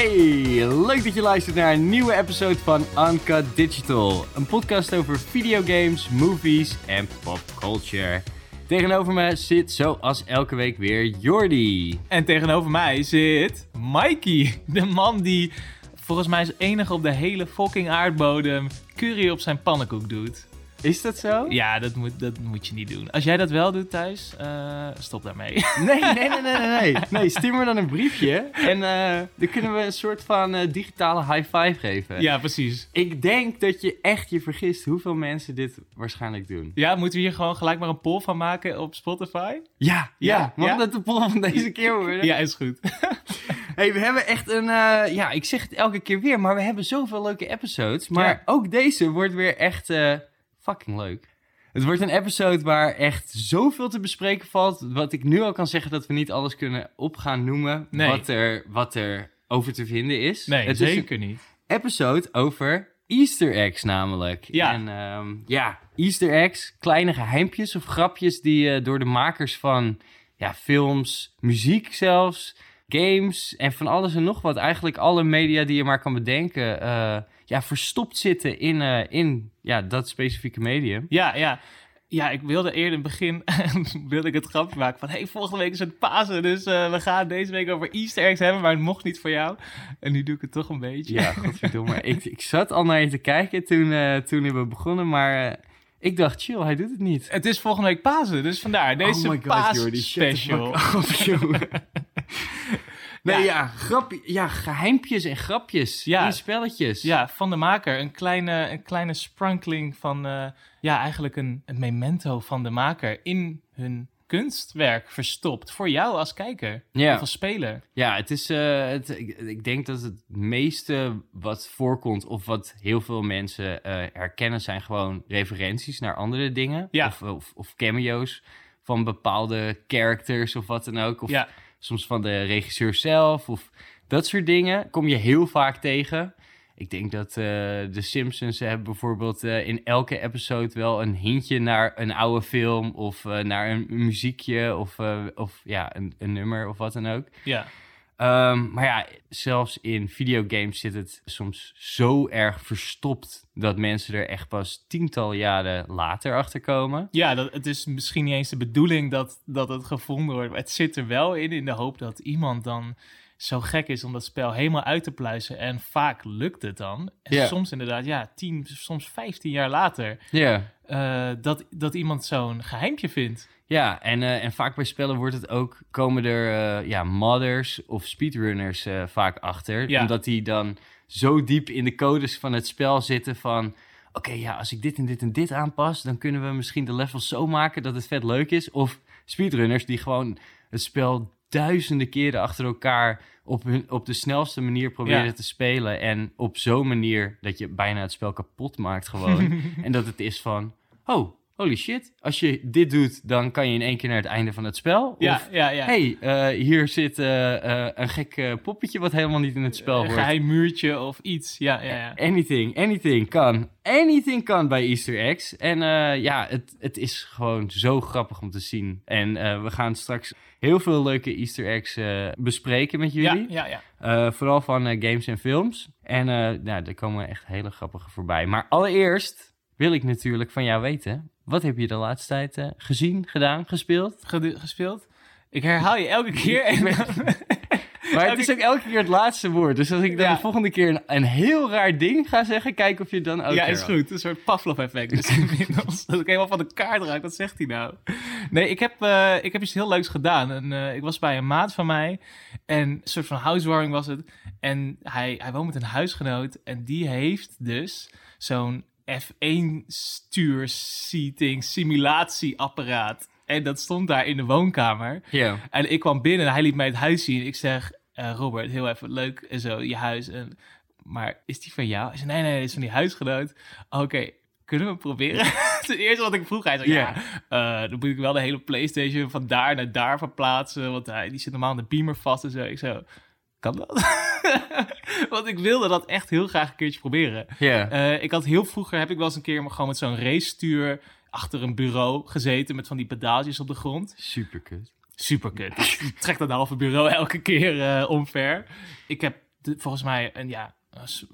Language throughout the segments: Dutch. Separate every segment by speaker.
Speaker 1: Hey, leuk dat je luistert naar een nieuwe episode van Uncut Digital. Een podcast over videogames, movies en popculture. Tegenover me zit zoals elke week weer Jordi.
Speaker 2: En tegenover mij zit Mikey, de man die volgens mij is enige op de hele fucking aardbodem curry op zijn pannenkoek doet.
Speaker 1: Is dat zo?
Speaker 2: Ja, dat moet, dat moet je niet doen. Als jij dat wel doet thuis, eh, stop daarmee.
Speaker 1: Nee, nee, nee, nee, nee, nee. Stuur me dan een briefje en eh, dan kunnen we een soort van eh, digitale high five geven.
Speaker 2: ja, precies.
Speaker 1: Ik denk dat je echt je vergist hoeveel mensen dit waarschijnlijk doen.
Speaker 2: Ja, moeten we hier gewoon gelijk maar een poll van maken op Spotify?
Speaker 1: Ja, ja.
Speaker 2: Ja,
Speaker 1: Mag
Speaker 2: ja?
Speaker 1: dat de poll van deze keer worden?
Speaker 2: Ja, is goed.
Speaker 1: Hey, we hebben echt een, ja, ik zeg het elke keer weer, maar we hebben zoveel leuke episodes. Maar
Speaker 2: Ja.
Speaker 1: ook deze wordt weer echt fucking leuk. Het wordt een episode waar echt zoveel te bespreken valt. Wat ik nu al kan zeggen dat we niet alles kunnen op gaan noemen.
Speaker 2: Nee.
Speaker 1: Wat, er, wat er over te vinden is.
Speaker 2: Nee,
Speaker 1: het is
Speaker 2: zeker niet.
Speaker 1: episode over Easter eggs namelijk.
Speaker 2: Ja.
Speaker 1: En ehm, ja, Easter eggs, kleine geheimpjes of grapjes die eh, door de makers van ja, films, muziek zelfs, games en van alles en nog wat. Eigenlijk alle media die je maar kan bedenken, eh, ja, verstopt zitten in, eh, in ja, dat specifieke medium.
Speaker 2: Ja, ja. Ja, ik wilde eerder in het begin wilde ik het grapje maken van... hey, volgende week is het Pasen, dus eh, we gaan deze week over Easter eggs hebben... maar het mocht niet voor jou. En nu doe ik het toch een beetje.
Speaker 1: Ja, godverdomme. ik, ik zat al naar je te kijken toen, eh, toen we begonnen, maar ik dacht, chill, hij doet het niet.
Speaker 2: Het is volgende week Pasen, dus vandaar deze
Speaker 1: oh my god, Jordi, shut the
Speaker 2: paas-special.
Speaker 1: fuck up, jongen. Nee, ja,
Speaker 2: Ja.
Speaker 1: grapje, ja, geheimpjes en grapjes
Speaker 2: Ja.
Speaker 1: in spelletjes.
Speaker 2: Ja, van de maker. Een kleine, een kleine sprankling van... eh, ja, eigenlijk een, een memento van de maker in hun kunstwerk verstopt. Voor jou als kijker
Speaker 1: Ja.
Speaker 2: of als speler.
Speaker 1: Ja, het is, eh, het, ik, ik denk dat het meeste wat voorkomt of wat heel veel mensen eh, herkennen zijn gewoon referenties naar andere dingen.
Speaker 2: Ja.
Speaker 1: Of, of, of cameo's van bepaalde characters of wat dan ook. Of
Speaker 2: Ja.
Speaker 1: Soms van de regisseur zelf of dat soort dingen kom je heel vaak tegen. Ik denk dat eh, de Simpsons hebben bijvoorbeeld eh, in elke episode wel een hintje naar een oude film of eh, naar een muziekje of, of ja, een, een nummer of wat dan ook.
Speaker 2: Ja.
Speaker 1: Ehm, maar ja, zelfs in videogames zit het soms zo erg verstopt dat mensen er echt pas tientallen jaren later achter komen.
Speaker 2: Ja, dat, het is misschien niet eens de bedoeling dat, dat het gevonden wordt. Maar het zit er wel in, in de hoop dat iemand dan zo gek is om dat spel helemaal uit te pluizen. En vaak lukt het dan. En soms inderdaad, ja, 10, soms 15 jaar later,
Speaker 1: Ja.
Speaker 2: eh, dat, dat iemand zo'n geheimpje vindt.
Speaker 1: Ja, en, eh, en vaak bij spellen wordt het ook, komen er eh, ja, modders of speedrunners eh, vaak achter.
Speaker 2: Ja.
Speaker 1: Omdat die dan zo diep in de codes van het spel zitten van... Oké, ja, als ik dit en dit en dit aanpas, dan kunnen we misschien de levels zo maken dat het vet leuk is. Of speedrunners die gewoon het spel duizenden keren achter elkaar op, hun, op de snelste manier proberen
Speaker 2: Ja.
Speaker 1: te spelen. En op zo'n manier dat je bijna het spel kapot maakt gewoon. En dat het is van, oh, holy shit. Als je dit doet, dan kan je in één keer naar het einde van het spel.
Speaker 2: Ja,
Speaker 1: Of,
Speaker 2: ja, ja.
Speaker 1: hey, eh, hier zit eh, eh, een gek poppetje wat helemaal niet in het spel
Speaker 2: een
Speaker 1: hoort.
Speaker 2: geheim muurtje of iets. Ja, ja, ja.
Speaker 1: Anything, anything kan. Anything kan bij Easter eggs. En ja, het, het is gewoon zo grappig om te zien. En we gaan straks heel veel leuke Easter eggs bespreken met jullie.
Speaker 2: ja, ja.
Speaker 1: Vooral van games en films. En nou, er komen echt hele grappige voorbij. Maar allereerst wil ik natuurlijk van jou weten... wat heb je de laatste tijd eh, gezien, gedaan, gespeeld?
Speaker 2: Gespeeld. Ik herhaal je elke keer. En
Speaker 1: Maar het is ook elke keer het laatste woord. Dus als ik dan
Speaker 2: Ja.
Speaker 1: de volgende keer een, een heel raar ding ga zeggen... kijk of je dan ook
Speaker 2: ja, is
Speaker 1: had.
Speaker 2: goed. Een soort Pavlov-effect. Dus inmiddels. Dat ik helemaal van de kaart raak. Wat zegt hij nou? Nee, ik heb, eh, ik heb iets heel leuks gedaan. En, eh, ik was bij een maat van mij. En een soort van housewarming was het. En hij, hij woont met een huisgenoot. En die heeft dus zo'n F1 stuurseating simulatieapparaat. En dat stond daar in de woonkamer.
Speaker 1: Ja.
Speaker 2: En ik kwam binnen en hij liet mij het huis zien. Ik zeg, eh, Robert, heel even leuk en zo, je huis. En, maar is die van jou? Hij zei, nee, nee, is van die huisgenoot. Oké, kunnen we het proberen? het eerste wat ik vroeg, hij zei,
Speaker 1: Ja.
Speaker 2: ja, eh, dan moet ik wel de hele Playstation van daar naar daar verplaatsen. Want hij, die zit normaal in de beamer vast en zo. Ik zo, kan dat? want ik wilde dat echt heel graag een keertje proberen.
Speaker 1: Ja.
Speaker 2: Eh, ik had heel vroeger, heb ik wel eens een keer gewoon met zo'n race-stuur achter een bureau gezeten met van die pedaaltjes op de grond.
Speaker 1: Super kut.
Speaker 2: Super kut. Trek dat halve bureau elke keer eh, omver. Ik heb de- volgens mij, en ja,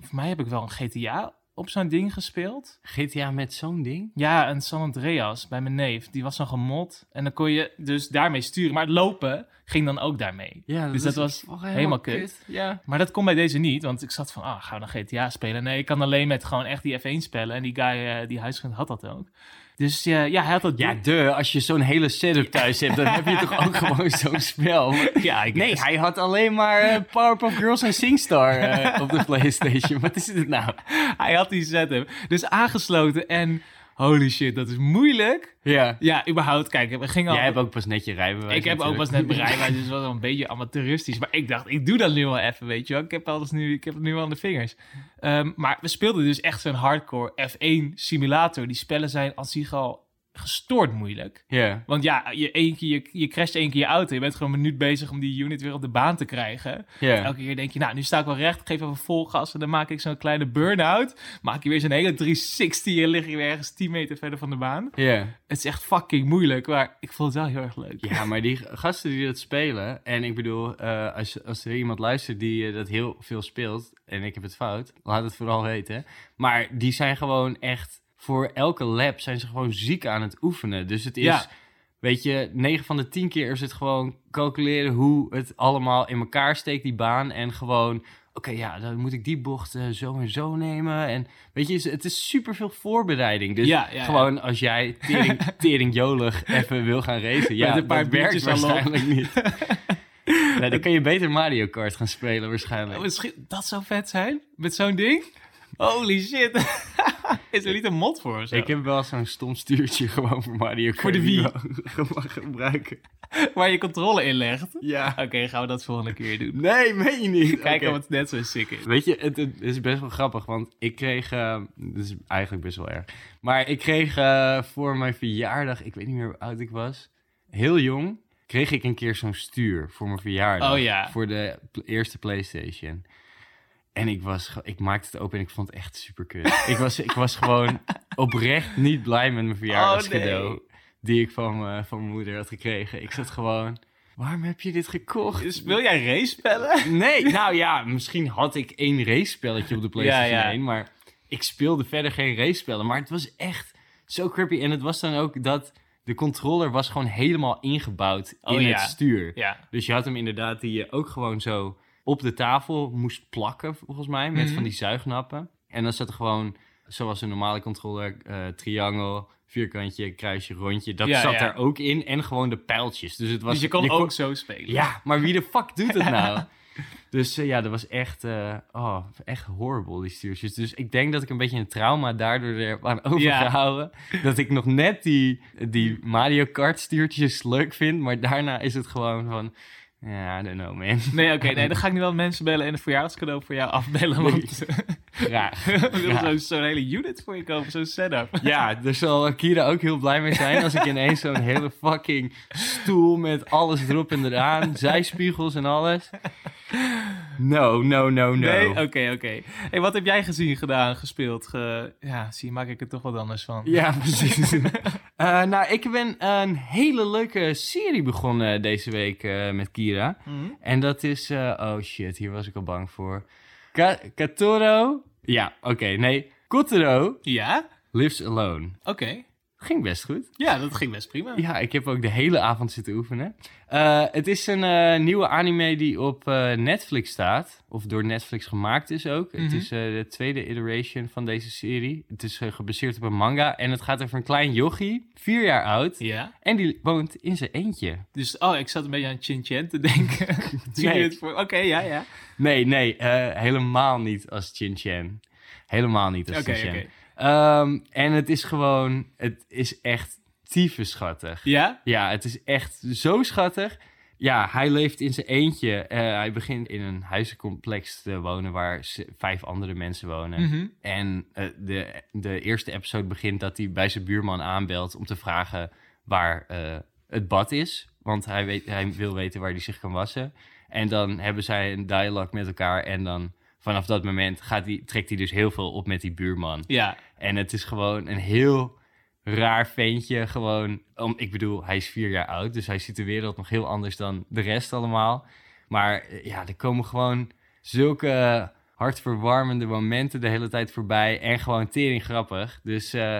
Speaker 2: voor mij heb ik wel een GTA op zo'n ding gespeeld.
Speaker 1: GTA met zo'n ding?
Speaker 2: Ja, een San Andreas bij mijn neef. Die was dan gemod. En dan kon je dus daarmee sturen. Maar het lopen ging dan ook daarmee.
Speaker 1: Ja,
Speaker 2: Dus dat was helemaal kut.
Speaker 1: Ja.
Speaker 2: Maar dat kon bij deze niet. Want ik zat van, ah, gaan we dan GTA spelen? Nee, ik kan alleen met gewoon echt die F1 spellen. En die guy, eh, die huisgenoot had dat ook. Dus ja, ja hij had dat...
Speaker 1: Ja, de, als je zo'n hele setup thuis hebt, dan heb je toch ook gewoon zo'n spel.
Speaker 2: Ja ik
Speaker 1: Nee, hij had alleen maar eh, Powerpuff Girls en SingStar eh, op de Playstation. Wat is dit nou?
Speaker 2: hij had die setup. Dus aangesloten en holy shit, dat is moeilijk.
Speaker 1: Ja.
Speaker 2: Ja, überhaupt, kijk, we gingen al...
Speaker 1: Jij hebt ook pas net je rijbewijs
Speaker 2: Ik heb ook pas net bereid, dus het was wel een beetje amateuristisch. Maar ik dacht, ik doe dat nu wel even, weet je wel. Ik heb, alles nu, ik heb het nu wel aan de vingers. Ehm, maar we speelden dus echt zo'n hardcore F1 simulator. Die spellen zijn als zich al gestoord moeilijk.
Speaker 1: Ja.
Speaker 2: Want ja, je, één keer, je, je crasht één keer je auto. Je bent gewoon een minuut bezig om die unit weer op de baan te krijgen. Elke keer denk je, nou, nu sta ik wel recht. Geef even vol gas en dan maak ik zo'n kleine burn-out. Maak je weer zo'n hele 360 en lig je weer ergens 10 meter verder van de baan.
Speaker 1: Ja.
Speaker 2: Het is echt fucking moeilijk, maar ik vond het wel heel erg leuk.
Speaker 1: Ja, maar die gasten die dat spelen, en ik bedoel, eh, als, als er iemand luistert die eh, dat heel veel speelt, en ik heb het fout, laat het vooral weten. Maar die zijn gewoon echt, voor elke lap zijn ze gewoon ziek aan het oefenen. Dus het is,
Speaker 2: Ja.
Speaker 1: weet je, 9 van de 10 keer is het gewoon calculeren hoe het allemaal in elkaar steekt, die baan. En gewoon, oké, ja, dan moet ik die bocht eh, zo en zo nemen. En weet je, het is super veel voorbereiding. Dus
Speaker 2: Ja, ja, ja.
Speaker 1: gewoon als jij tering, even wil gaan racen, ja,
Speaker 2: Met een paar
Speaker 1: werkt
Speaker 2: op.
Speaker 1: waarschijnlijk niet. nee, dan kan je beter Mario Kart gaan spelen waarschijnlijk.
Speaker 2: Oh, misschien dat zou vet zijn? Met zo'n ding? Holy shit. is er niet een mod voor zo?
Speaker 1: Ik heb wel zo'n stom stuurtje gewoon voor Mario Kart.
Speaker 2: Voor de Wii.
Speaker 1: gebruiken.
Speaker 2: Waar je controle in legt.
Speaker 1: Ja.
Speaker 2: Oké, gaan we dat volgende keer doen.
Speaker 1: Nee, meen je niet.
Speaker 2: Kijken
Speaker 1: Oké.
Speaker 2: of het net zo sick is.
Speaker 1: Weet je, het, het is best wel grappig, want ik kreeg... dit is eigenlijk best wel erg. Maar ik kreeg eh, voor mijn verjaardag, ik weet niet meer hoe oud ik was, heel jong, kreeg ik een keer zo'n stuur voor mijn verjaardag.
Speaker 2: Oh ja.
Speaker 1: Voor de eerste Playstation. En ik, was, ik maakte het open en ik vond het echt super kut. ik, was, ik was gewoon oprecht niet blij met mijn verjaardagscadeau.
Speaker 2: nee.
Speaker 1: Die ik van, van mijn moeder had gekregen. Ik zat gewoon, waarom heb je dit gekocht?
Speaker 2: Speel jij race spellen?
Speaker 1: Nee, nou ja, misschien had ik één race-spelletje op de PlayStation
Speaker 2: Ja, ja.
Speaker 1: 1, maar ik speelde verder geen race-spellen. Maar het was echt zo creepy. En het was dan ook dat de controller was gewoon helemaal ingebouwd
Speaker 2: Oh,
Speaker 1: in
Speaker 2: ja.
Speaker 1: het stuur.
Speaker 2: Ja.
Speaker 1: Dus je had hem inderdaad die je ook gewoon zo op de tafel moest plakken, volgens mij, met
Speaker 2: Mhm.
Speaker 1: van die zuignappen. En dan zat er gewoon, zoals een normale controller, eh, triangel, vierkantje, kruisje, rondje. Dat
Speaker 2: Ja,
Speaker 1: zat
Speaker 2: ja.
Speaker 1: er ook in. En gewoon de pijltjes. Dus, het was,
Speaker 2: dus je kon ook zo spelen.
Speaker 1: ja, maar wie de fuck doet het nou? Dus eh, ja, dat was echt, eh, oh, echt horrible, die stuurtjes. Dus ik denk dat ik een beetje een trauma daardoor er aan overgehouden. Dat ik nog net die, die Mario Kart stuurtjes leuk vind. Maar daarna is het gewoon van, ja, I don't know man.
Speaker 2: Nee, oké, nee, dan ga ik nu wel mensen bellen en een verjaardagscadeau voor jou afbellen. Want
Speaker 1: Graag.
Speaker 2: zo'n hele unit voor je kopen, zo'n setup.
Speaker 1: Ja, daar zal Kira ook heel blij mee zijn als ik ineens zo'n hele fucking stoel met alles erop en eraan, zijspiegels en alles. No, no, no, no.
Speaker 2: Nee, oké, oké. Hey, wat heb jij gezien, gedaan, gespeeld? Ge... Ja, zie, maak ik er toch wat anders van.
Speaker 1: Ja, precies. Eh, nou, ik ben een hele leuke serie begonnen deze week eh, met Kira.
Speaker 2: Mhm.
Speaker 1: En dat is... eh, oh shit, hier was ik al bang voor. Ka Katoro? Ja, oké, nee. Kotaro
Speaker 2: Ja?
Speaker 1: lives alone.
Speaker 2: Oké.
Speaker 1: Ging best goed.
Speaker 2: Ja, dat ging best prima.
Speaker 1: Ja, ik heb ook de hele avond zitten oefenen. Eh, het is een eh, nieuwe anime die op eh, Netflix staat. Of door Netflix gemaakt is ook. Het
Speaker 2: Mhm.
Speaker 1: is de tweede iteration van deze serie. Het is gebaseerd op een manga. En het gaat over een klein jochie, vier jaar oud.
Speaker 2: Ja.
Speaker 1: En die woont in zijn eentje.
Speaker 2: Dus, oh, ik zat een beetje aan Chin Chen te denken.
Speaker 1: Nee.
Speaker 2: Oké, ja, ja.
Speaker 1: Nee, nee, helemaal niet als Chin Chen. Helemaal niet als
Speaker 2: Oké,
Speaker 1: Chin Chen. Ehm, en het is gewoon, het is echt tyfus schattig.
Speaker 2: Ja?
Speaker 1: Ja, het is echt zo schattig. Ja, hij leeft in zijn eentje. Eh, hij begint in een huizencomplex te wonen waar vijf andere mensen wonen.
Speaker 2: Mhm.
Speaker 1: En eh, de, de eerste episode begint dat hij bij zijn buurman aanbelt om te vragen waar eh, het bad is. Want hij, weet, hij wil weten waar hij zich kan wassen. En dan hebben zij een dialoog met elkaar. En dan vanaf dat moment gaat trekt hij dus heel veel op met die buurman.
Speaker 2: Ja.
Speaker 1: En het is gewoon een heel raar ventje. Gewoon, om, ik bedoel, hij is vier jaar oud. Dus hij ziet de wereld nog heel anders dan de rest allemaal. Maar eh, ja, er komen gewoon zulke hartverwarmende momenten de hele tijd voorbij. En gewoon tering grappig. Dus eh,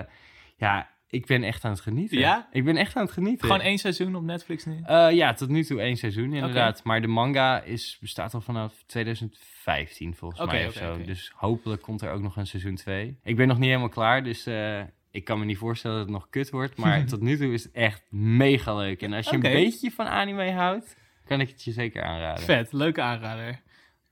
Speaker 1: ja, ik ben echt aan het genieten.
Speaker 2: Ja?
Speaker 1: Ik ben echt aan het genieten.
Speaker 2: Gewoon één seizoen op Netflix nu?
Speaker 1: Eh, ja, tot nu toe één seizoen inderdaad. Maar de manga is, bestaat al vanaf 2015 volgens mij of zo. Dus hopelijk komt er ook nog een seizoen 2. Ik ben nog niet helemaal klaar, dus eh, ik kan me niet voorstellen dat het nog kut wordt. Maar tot nu toe is het echt mega leuk. En als je een beetje van anime houdt, kan ik het je zeker aanraden.
Speaker 2: Vet, leuke aanrader.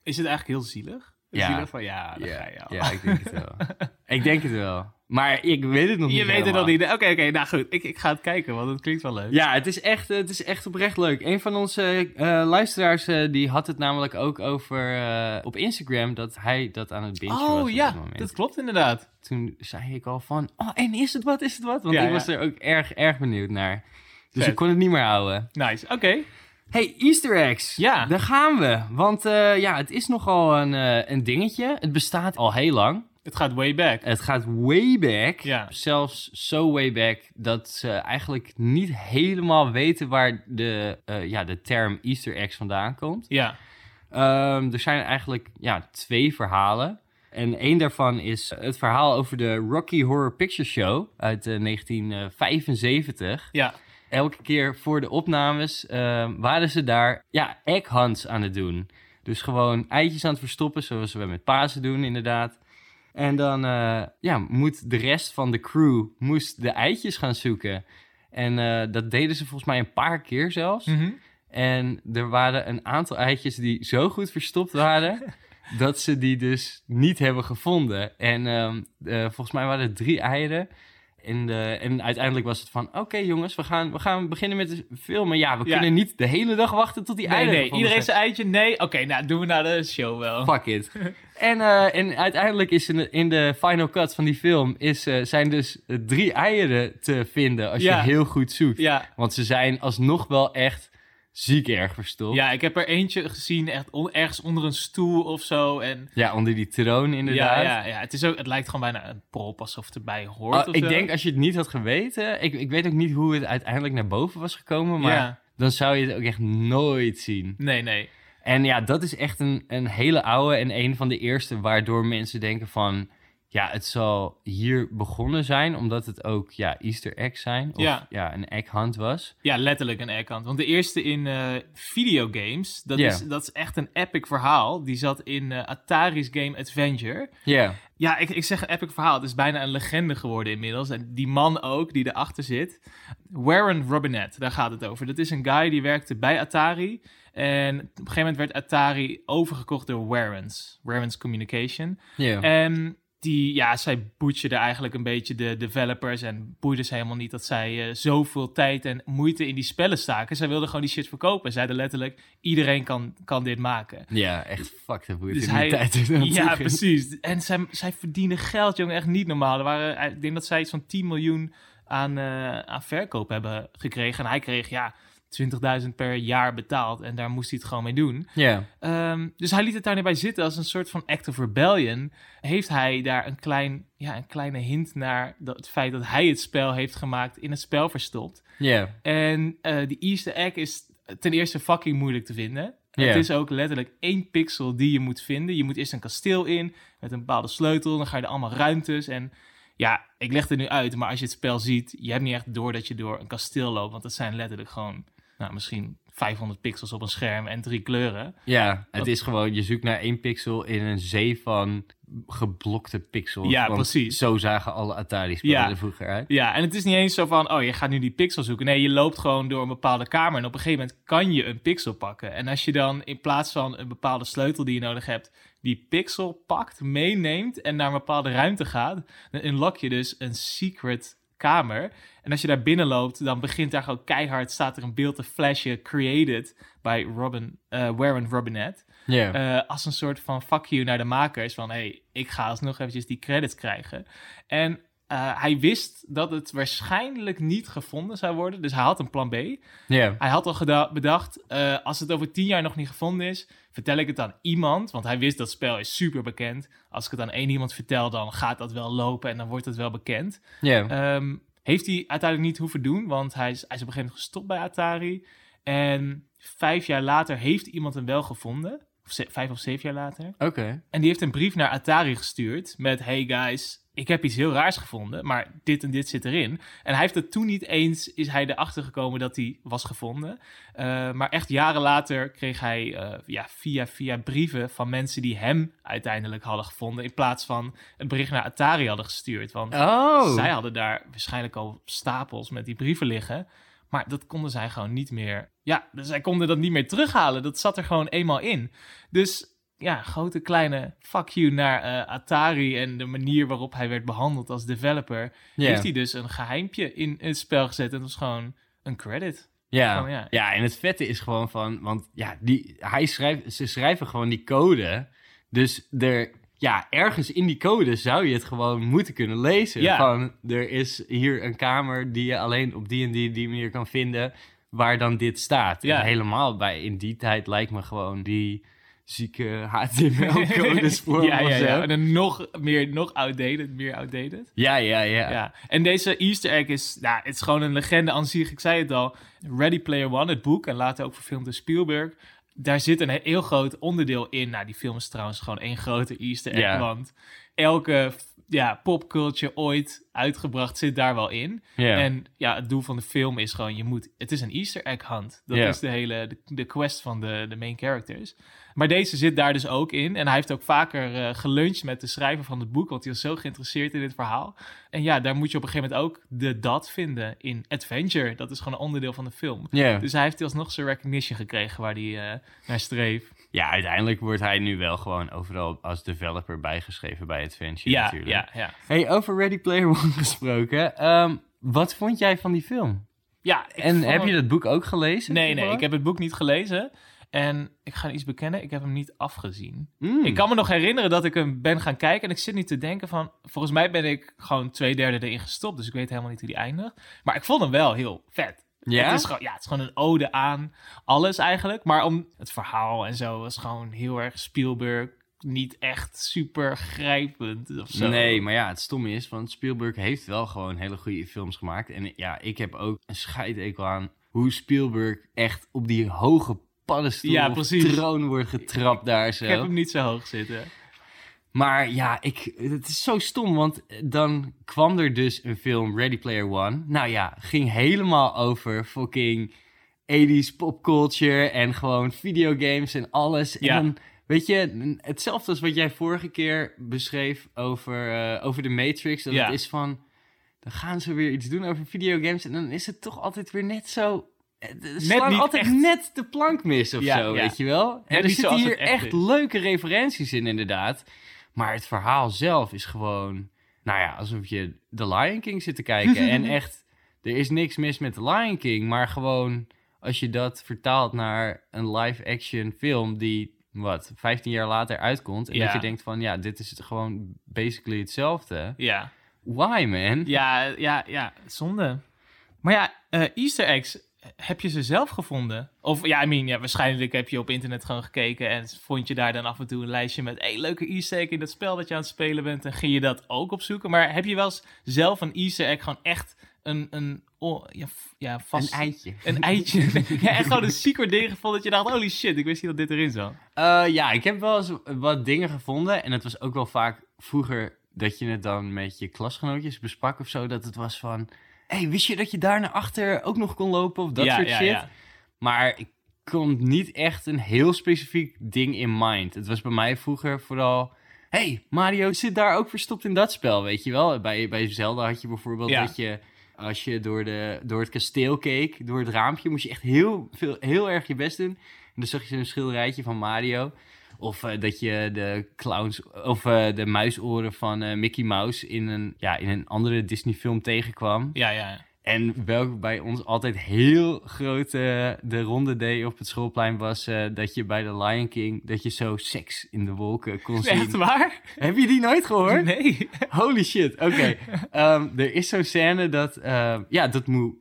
Speaker 2: Is het eigenlijk heel zielig?
Speaker 1: Ja.
Speaker 2: Zielig van, ja,
Speaker 1: Ja,
Speaker 2: ga je al.
Speaker 1: ja, ik denk het wel. ik denk het wel. Maar ik weet het nog niet
Speaker 2: Je weet het nog niet. Oké, oké, nou goed. Ik, ik ga het kijken, want het klinkt wel leuk.
Speaker 1: Ja, het is echt, het is echt oprecht leuk. Een van onze eh, luisteraars eh, die had het namelijk ook over eh, op Instagram dat hij dat aan het bingen was
Speaker 2: oh ja, dat klopt inderdaad.
Speaker 1: Toen zei ik al van, oh en is het wat, is het wat? Want
Speaker 2: Ja,
Speaker 1: ik
Speaker 2: ja.
Speaker 1: was er ook erg, erg benieuwd naar. Dus
Speaker 2: Vet.
Speaker 1: ik kon het niet meer houden.
Speaker 2: Nice, oké.
Speaker 1: Hey, Easter eggs.
Speaker 2: Ja.
Speaker 1: Daar gaan we. Want ja, het is nogal een, een dingetje. Het bestaat al heel lang.
Speaker 2: Het gaat way back.
Speaker 1: Het gaat way back.
Speaker 2: Ja.
Speaker 1: Zelfs zo way back dat ze eigenlijk niet helemaal weten waar de, eh, ja, de term Easter eggs vandaan komt.
Speaker 2: Ja,
Speaker 1: Ehm, er zijn eigenlijk ja, twee verhalen. En één daarvan is het verhaal over de Rocky Horror Picture Show uit eh, 1975.
Speaker 2: ja.
Speaker 1: Elke keer voor de opnames ehm, waren ze daar ja, egg hunts aan het doen. Dus gewoon eitjes aan het verstoppen, zoals we met Pasen doen inderdaad. En dan eh, ja, moet de rest van de crew moest de eitjes gaan zoeken. En eh, dat deden ze volgens mij een paar keer zelfs.
Speaker 2: Mhm.
Speaker 1: En er waren een aantal eitjes die zo goed verstopt waren... dat ze die dus niet hebben gevonden. En ehm, eh, volgens mij waren het drie eieren. En, en uiteindelijk was het van... oké jongens, we gaan, we gaan beginnen met de filmen. Ja, we
Speaker 2: Ja.
Speaker 1: kunnen niet de hele dag wachten tot die
Speaker 2: Nee,
Speaker 1: eieren
Speaker 2: nee, iedereen
Speaker 1: zijn.
Speaker 2: eitje? Nee? Oké, nou doen we naar de show wel.
Speaker 1: Fuck it. en, eh, en uiteindelijk is in de, in de final cut van die film... Is, eh, zijn dus eh, drie eieren te vinden als
Speaker 2: Ja.
Speaker 1: je heel goed zoekt.
Speaker 2: Ja,
Speaker 1: Want ze zijn alsnog wel echt ziek erg verstopt.
Speaker 2: ja, ik heb er eentje gezien, echt on- ergens onder een stoel of zo. En
Speaker 1: Ja, onder die troon inderdaad.
Speaker 2: ja, ja, ja, het, is ook, het lijkt gewoon bijna een prop alsof het erbij hoort.
Speaker 1: Oh, ik
Speaker 2: zo.
Speaker 1: denk als je het niet had geweten, ik, ik weet ook niet hoe het uiteindelijk naar boven was gekomen, maar
Speaker 2: Ja.
Speaker 1: dan zou je het ook echt nooit zien.
Speaker 2: Nee, nee.
Speaker 1: En ja, dat is echt een, een hele oude en een van de eerste waardoor mensen denken van, ja, het zal hier begonnen zijn, omdat het ook ja, Easter eggs zijn, of
Speaker 2: Ja.
Speaker 1: ja, een egg hunt was.
Speaker 2: Ja, letterlijk een eggkant. Want de eerste in eh, videogames, dat, is, dat is echt een epic verhaal. Die zat in eh, Atari's game Adventure.
Speaker 1: Ja,
Speaker 2: Ja, ik, ik zeg een epic verhaal. Het is bijna een legende geworden inmiddels. En die man ook, die erachter zit. Warren Robinette, daar gaat het over. Dat is een guy die werkte bij Atari. En op een gegeven moment werd Atari overgekocht door Warrens. Warrens Communication.
Speaker 1: ja.
Speaker 2: En die, ja, zij butcherde eigenlijk een beetje de developers. En boeide ze helemaal niet dat zij eh, zoveel tijd en moeite in die spellen staken. Zij wilden gewoon die shit verkopen. Zeiden letterlijk, iedereen kan, kan dit maken.
Speaker 1: ja, echt fucked up hoe het
Speaker 2: Dus hij-
Speaker 1: die tijd
Speaker 2: Ja, precies. En zij, zij verdienen geld, jongen, echt niet normaal. Er waren, ik denk dat zij iets van 10 miljoen aan, eh, aan verkoop hebben gekregen. En hij kreeg, ja, 20.000 per jaar betaald. En daar moest hij het gewoon mee doen.
Speaker 1: Ja,
Speaker 2: Ehm, dus hij liet het daar niet bij zitten. Als een soort van act of rebellion heeft hij daar een, klein, ja, een kleine hint naar dat, het feit dat hij het spel heeft gemaakt in het spel verstopt.
Speaker 1: ja,
Speaker 2: En eh die easter egg is ten eerste fucking moeilijk te vinden. Het is ook letterlijk één pixel die je moet vinden. Je moet eerst een kasteel in met een bepaalde sleutel. Dan ga je er allemaal ruimtes. En ja, ik leg het nu uit, maar als je het spel ziet, je hebt niet echt door dat je door een kasteel loopt. Want dat zijn letterlijk gewoon, nou, misschien 500 pixels op een scherm en drie kleuren.
Speaker 1: Ja, het is gewoon, je zoekt naar één pixel in een zee van geblokte pixels.
Speaker 2: Ja, precies.
Speaker 1: Zo zagen alle Atari-spellen
Speaker 2: Ja.
Speaker 1: er vroeger uit.
Speaker 2: Ja, en het is niet eens zo van, oh, je gaat nu die pixel zoeken. Nee, je loopt gewoon door een bepaalde kamer en op een gegeven moment kan je een pixel pakken. En als je dan in plaats van een bepaalde sleutel die je nodig hebt, die pixel pakt, meeneemt en naar een bepaalde ruimte gaat, dan unlock je dus een secret kamer. En als je daar binnen loopt, dan begint daar gewoon keihard, staat er een beeld te flashen, created by Robin, eh Warren Robinette.
Speaker 1: Ja,
Speaker 2: Eh, als een soort van fuck you naar de makers. Van hé, hey, ik ga alsnog eventjes die credits krijgen. En eh, hij wist dat het waarschijnlijk niet gevonden zou worden. Dus hij had een plan B.
Speaker 1: ja,
Speaker 2: Hij had al bedacht, eh, als het over tien jaar nog niet gevonden is, vertel ik het aan iemand. Want hij wist dat spel is super bekend. Als ik het aan één iemand vertel, dan gaat dat wel lopen en dan wordt het wel bekend.
Speaker 1: ja.
Speaker 2: Ehm, heeft hij uiteindelijk niet hoeven doen, want hij is, hij is op een gegeven moment gestopt bij Atari. En vijf jaar later heeft iemand hem wel gevonden. Of vijf of zeven jaar later.
Speaker 1: Oké.
Speaker 2: En die heeft een brief naar Atari gestuurd met... Hey guys, ik heb iets heel raars gevonden, maar dit en dit zit erin. En hij heeft het toen niet eens, is hij erachter gekomen dat hij was gevonden. Eh, maar echt jaren later kreeg hij eh, ja, via, via brieven van mensen die hem uiteindelijk hadden gevonden... in plaats van een bericht naar Atari hadden gestuurd. Want
Speaker 1: Oh.
Speaker 2: zij hadden daar waarschijnlijk al stapels met die brieven liggen. Maar dat konden zij gewoon niet meer. Ja, dus zij konden dat niet meer terughalen. Dat zat er gewoon eenmaal in. Dus ja, grote kleine fuck you naar eh, Atari en de manier waarop hij werd behandeld als developer.
Speaker 1: Ja.
Speaker 2: Heeft hij dus een geheimpje in het spel gezet. En dat was gewoon een credit.
Speaker 1: Ja.
Speaker 2: Ja.
Speaker 1: ja, en het vette is gewoon van, want ja, die, hij schrijft, ze schrijven gewoon die code. Dus er, ja, ergens in die code zou je het gewoon moeten kunnen lezen.
Speaker 2: Ja.
Speaker 1: Van, er is hier een kamer die je alleen op die en die, die manier kan vinden, waar dan dit staat.
Speaker 2: Ja.
Speaker 1: En helemaal bij, in die tijd lijkt me gewoon die zieke HTML-codes voor
Speaker 2: ja, ja, ja. En dan nog meer, nog outdated, meer outdated.
Speaker 1: Ja, ja, ja.
Speaker 2: Ja. En deze Easter egg is, nou, het is gewoon een legende aan zich. Ik zei het al, Ready Player One, het boek, en later ook verfilmd door Spielberg. Daar zit een heel groot onderdeel in. Nou, die film is trouwens gewoon één grote Easter egg,
Speaker 1: Ja.
Speaker 2: want elke ja, popculture ooit uitgebracht zit daar wel in. En ja, het doel van de film is gewoon, je moet, het is een Easter egg hunt. Dat is de hele, de, de quest van de, de main characters. Maar deze zit daar dus ook in. En hij heeft ook vaker eh, geluncht met de schrijver van het boek, want hij was zo geïnteresseerd in dit verhaal. En ja, daar moet je op een gegeven moment ook de dat vinden in Adventure. Dat is gewoon een onderdeel van de film. Dus hij heeft alsnog zijn recognition gekregen waar hij eh, naar streeft.
Speaker 1: Ja, uiteindelijk wordt hij nu wel gewoon overal als developer bijgeschreven bij Adventure
Speaker 2: Ja,
Speaker 1: natuurlijk.
Speaker 2: ja, ja.
Speaker 1: Hey, over Ready Player One gesproken. ehm, wat vond jij van die film?
Speaker 2: ja ik
Speaker 1: en
Speaker 2: vond
Speaker 1: heb je dat boek ook gelezen?
Speaker 2: Nee, nee, ik heb het boek niet gelezen. En ik ga iets bekennen, ik heb hem niet afgezien.
Speaker 1: Mm.
Speaker 2: Ik kan me nog herinneren dat ik hem ben gaan kijken. En ik zit nu te denken van... Volgens mij ben ik gewoon twee derde erin gestopt. Dus ik weet helemaal niet hoe die eindigt. Maar ik vond hem wel heel vet.
Speaker 1: Ja?
Speaker 2: Het is, gewoon, ja, het is gewoon een ode aan alles eigenlijk. Maar om het verhaal en zo was gewoon heel erg Spielberg. Niet echt super grijpend of zo.
Speaker 1: Nee, maar ja, het stomme is, van Spielberg heeft wel gewoon hele goede films gemaakt. En ja, ik heb ook een scheidekel aan hoe Spielberg echt op die hoge paddenstoel
Speaker 2: Ja,
Speaker 1: of
Speaker 2: precies.
Speaker 1: troon wordt getrapt daar zo.
Speaker 2: Ik heb hem niet zo hoog zitten.
Speaker 1: Maar ja, ik, het is zo stom, want dan kwam er dus een film, Ready Player One. Nou ja, ging helemaal over fucking 80s popculture en gewoon videogames en alles.
Speaker 2: Ja.
Speaker 1: En dan, weet je, hetzelfde als wat jij vorige keer beschreef over, eh, over de Matrix. Dat
Speaker 2: Ja.
Speaker 1: het is van, dan gaan ze weer iets doen over videogames en dan is het toch altijd weer net zo... Net slaan
Speaker 2: niet
Speaker 1: altijd
Speaker 2: echt.
Speaker 1: net de plank mis of
Speaker 2: Ja,
Speaker 1: zo, weet je wel? En
Speaker 2: Net
Speaker 1: er zitten hier
Speaker 2: echt
Speaker 1: leuke referenties in, inderdaad. Maar het verhaal zelf is gewoon, nou ja, alsof je The Lion King zit te kijken. en echt, er is niks mis met The Lion King, maar gewoon als je dat vertaalt naar een live-action film die, wat, 15 jaar later uitkomt. En
Speaker 2: Ja.
Speaker 1: dat je denkt van, ja, dit is het gewoon basically hetzelfde.
Speaker 2: Ja.
Speaker 1: Why, man?
Speaker 2: Ja, ja, ja, zonde. Maar ja, eh, Easter eggs, heb je ze zelf gevonden? Of ja, I mean, ja, waarschijnlijk heb je op internet gewoon gekeken en vond je daar dan af en toe een lijstje met hey, leuke Easter egg in dat spel dat je aan het spelen bent en ging je dat ook opzoeken? Maar heb je wel eens zelf een Easter egg gewoon echt een, een oh, ja, ja, vast...
Speaker 1: Een eitje.
Speaker 2: Een eitje. ja, echt gewoon een secret ding gevonden dat je dacht, holy shit, ik wist niet dat dit erin zat.
Speaker 1: Eh, ja, ik heb wel eens wat dingen gevonden. En het was ook wel vaak vroeger dat je het dan met je klasgenootjes besprak of zo. Dat het was van, hey, wist je dat je daar naar achter ook nog kon lopen of dat
Speaker 2: Ja,
Speaker 1: soort
Speaker 2: ja,
Speaker 1: shit.
Speaker 2: ja.
Speaker 1: Maar ik kon niet echt een heel specifiek ding in mind. Het was bij mij vroeger vooral... hey, Mario zit daar ook verstopt in dat spel, weet je wel? Bij, bij Zelda had je bijvoorbeeld dat je... Als je door, de, door het kasteel keek, door het raampje, moest je echt heel, veel, heel erg je best doen. En dan zag je zo'n schilderijtje van Mario. Of eh, dat je de clowns of eh, de muisoren van eh, Mickey Mouse in een, ja, in een andere Disney film tegenkwam.
Speaker 2: Ja, ja.
Speaker 1: En welke bij ons altijd heel groot eh, de ronde deed op het schoolplein was dat je bij de Lion King dat je zo seks in de wolken kon zien.
Speaker 2: Echt waar?
Speaker 1: Heb je die nooit gehoord?
Speaker 2: Nee.
Speaker 1: Holy shit. Oké. Ehm, er is zo'n scène dat, eh, ja, dat Mu,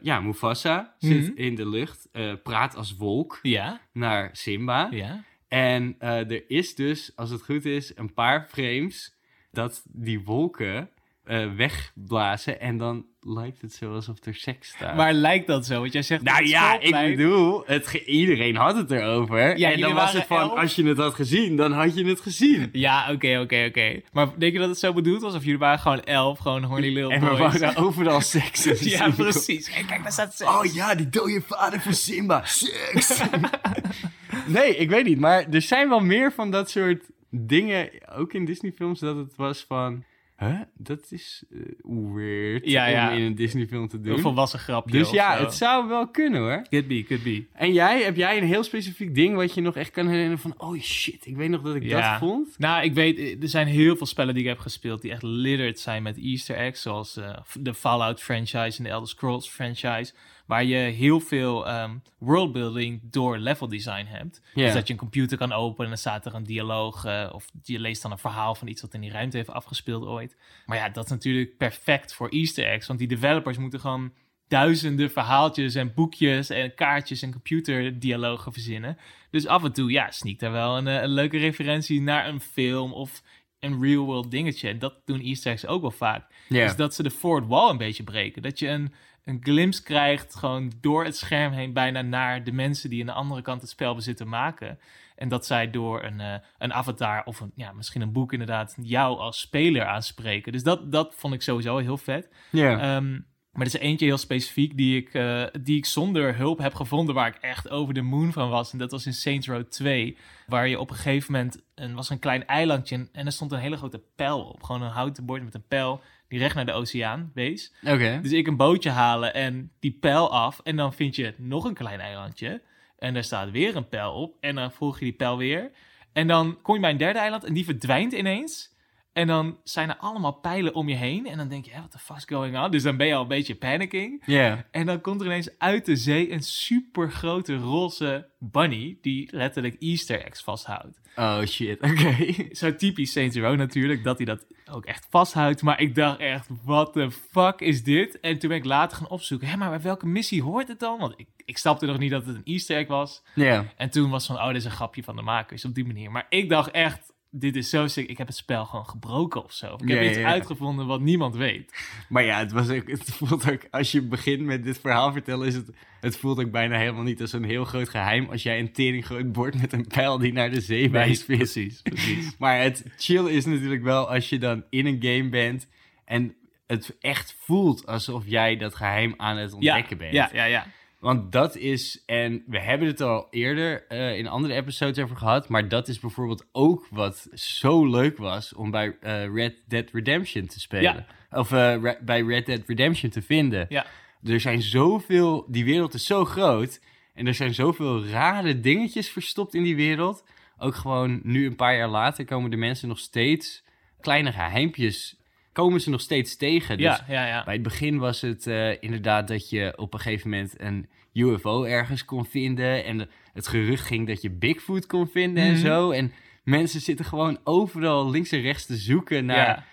Speaker 1: ja, Mufasa zit
Speaker 2: Mhm.
Speaker 1: in de lucht, praat als wolk
Speaker 2: Ja,
Speaker 1: naar Simba.
Speaker 2: ja.
Speaker 1: En eh, er is dus, als het goed is, een paar frames dat die wolken eh, wegblazen en dan lijkt het zo alsof er seks staat.
Speaker 2: Maar lijkt dat zo? Want jij zegt... dat
Speaker 1: nou ja, ik
Speaker 2: lijkt.
Speaker 1: bedoel, het, ge- iedereen had het erover.
Speaker 2: Ja,
Speaker 1: en dan was het van,
Speaker 2: elf.
Speaker 1: als je het had gezien, dan had je het gezien.
Speaker 2: Ja, oké, oké, oké. Maar denk je dat het zo bedoeld was? Of jullie waren gewoon elf, gewoon horny little
Speaker 1: En we
Speaker 2: boys?
Speaker 1: waren overal seks.
Speaker 2: ja, precies. Kijk, kijk, daar staat seks.
Speaker 1: Oh ja, die dode vader van Simba. Seks. nee, ik weet niet. Maar er zijn wel meer van dat soort dingen, ook in Disney-films, dat het was van... Huh? Dat is eh, weird
Speaker 2: Ja, ja.
Speaker 1: om in een Disney-film te
Speaker 2: Een
Speaker 1: doen.
Speaker 2: volwassen grapje
Speaker 1: Dus ja,
Speaker 2: zo.
Speaker 1: het zou wel kunnen hoor.
Speaker 2: Could be, could be.
Speaker 1: En jij, heb jij een heel specifiek ding wat je nog echt kan herinneren van... Oh shit, ik weet nog dat ik
Speaker 2: Ja.
Speaker 1: dat vond.
Speaker 2: Nou, ik weet, eh, er zijn heel veel spellen die ik heb gespeeld die echt littered zijn met easter eggs. Zoals eh, de Fallout franchise en de Elder Scrolls franchise. Waar je heel veel ehm, worldbuilding door level design hebt. Dus dat je een computer kan openen en dan staat er een dialoog. eh, of je leest dan een verhaal van iets wat in die ruimte heeft afgespeeld ooit. Maar ja, dat is natuurlijk perfect voor easter eggs. Want die developers moeten gewoon duizenden verhaaltjes en boekjes en kaartjes en computerdialogen verzinnen. Dus af en toe, ja, sneakt er wel een, eh, een leuke referentie naar een film of een real-world dingetje. En dat doen easter eggs ook wel vaak.
Speaker 1: Ja.
Speaker 2: Dus dat ze de fourth wall een beetje breken. Dat je een, een glimpse krijgt gewoon door het scherm heen bijna naar de mensen die aan de andere kant het spel bezitten maken. En dat zij door een, eh, een avatar of een, ja, misschien een boek inderdaad jou als speler aanspreken. Dus dat, dat vond ik sowieso heel vet.
Speaker 1: ja.
Speaker 2: Ehm, maar er is eentje heel specifiek die ik, eh, die ik zonder hulp heb gevonden, waar ik echt over de moon van was. En dat was in Saints Row 2, waar je op een gegeven moment, een was een klein eilandje en, en er stond een hele grote pijl op. Gewoon een houten bord met een pijl die recht naar de oceaan wees.
Speaker 1: Oké.
Speaker 2: Dus ik een bootje halen en die pijl af en dan vind je nog een klein eilandje. En daar staat weer een pijl op en dan volg je die pijl weer. En dan kom je bij een derde eiland en die verdwijnt ineens. En dan zijn er allemaal pijlen om je heen. En dan denk je, what the fuck's going on? Dus dan ben je al een beetje panicking.
Speaker 1: Ja.
Speaker 2: En dan komt er ineens uit de zee een super grote roze bunny... die letterlijk easter eggs vasthoudt.
Speaker 1: Oh shit, oké.
Speaker 2: Zo typisch Saints Row natuurlijk, dat hij dat ook echt vasthoudt. Maar ik dacht echt, what the fuck is dit? En toen ben ik later gaan opzoeken, hé, maar bij welke missie hoort het dan? Want ik, ik snapte nog niet dat het een easter egg was.
Speaker 1: Ja.
Speaker 2: En toen was van, oh, dit is een grapje van de makers op die manier. Maar ik dacht echt, dit is zo sick. Ik heb het spel gewoon gebroken of zo. Ik heb
Speaker 1: Ja,
Speaker 2: iets
Speaker 1: ja.
Speaker 2: uitgevonden wat niemand weet.
Speaker 1: Maar ja, het, was ook, het voelt ook, als je begint met dit verhaal vertellen, is het, het voelt ook bijna helemaal niet als een heel groot geheim als jij een tering groot bord met een pijl die naar de zee wijst
Speaker 2: precies, precies.
Speaker 1: Maar het chill is natuurlijk wel als je dan in een game bent en het echt voelt alsof jij dat geheim aan het ontdekken bent.
Speaker 2: ja, ja, ja.
Speaker 1: Want dat is, en we hebben het al eerder eh, in andere episodes over gehad, maar dat is bijvoorbeeld ook wat zo leuk was om bij eh, Red Dead Redemption te spelen. Of eh, Re- bij Red Dead Redemption te vinden.
Speaker 2: Ja.
Speaker 1: Er zijn zoveel, die wereld is zo groot en er zijn zoveel rare dingetjes verstopt in die wereld. Ook gewoon nu een paar jaar later komen de mensen nog steeds, kleine geheimpjes, komen ze nog steeds tegen. Dus
Speaker 2: Ja, ja, ja.
Speaker 1: bij het begin was het eh, inderdaad dat je op een gegeven moment een UFO ergens kon vinden. En het gerucht ging dat je Bigfoot kon vinden en
Speaker 2: Mhm.
Speaker 1: zo. En mensen zitten gewoon overal links en rechts te zoeken naar
Speaker 2: Ja.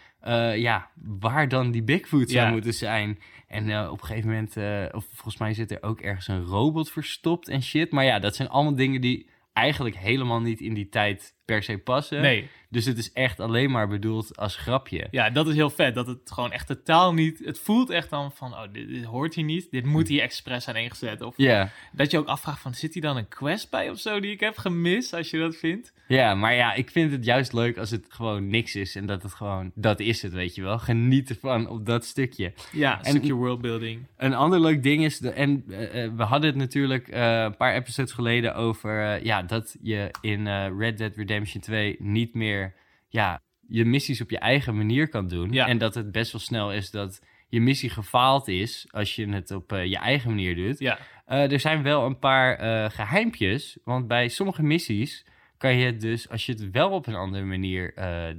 Speaker 1: eh, ja, waar dan die Bigfoot zou moeten zijn. En eh, op een gegeven moment, of volgens mij zit er ook ergens een robot verstopt en shit. Maar ja, dat zijn allemaal dingen die eigenlijk helemaal niet in die tijd per se passen.
Speaker 2: Nee,
Speaker 1: Dus het is echt alleen maar bedoeld als grapje.
Speaker 2: ja, dat is heel vet. Dat het gewoon echt totaal niet... Het voelt echt dan van, oh, dit, dit hoort hier niet. Dit moet hier expres zijn ingezet. Of
Speaker 1: Ja.
Speaker 2: dat je ook afvraagt van, zit hier dan een quest bij of zo die ik heb gemist, als je dat vindt?
Speaker 1: Ja, maar ja, ik vind het juist leuk als het gewoon niks is en dat het gewoon, dat is het, weet je wel. Geniet ervan op dat stukje.
Speaker 2: Ja, een
Speaker 1: En-
Speaker 2: stukje worldbuilding.
Speaker 1: Een ander leuk ding is, de, en eh, eh, we hadden het natuurlijk eh, een paar episodes geleden over, ja, dat je in Red Dead Redemption 2 niet meer, ja, je missies op je eigen manier kan doen.
Speaker 2: Ja.
Speaker 1: En dat het best wel snel is dat je missie gefaald is als je het op eh, je eigen manier doet.
Speaker 2: Ja,
Speaker 1: Eh, er zijn wel een paar eh geheimpjes, want bij sommige missies kan je het dus, als je het wel op een andere manier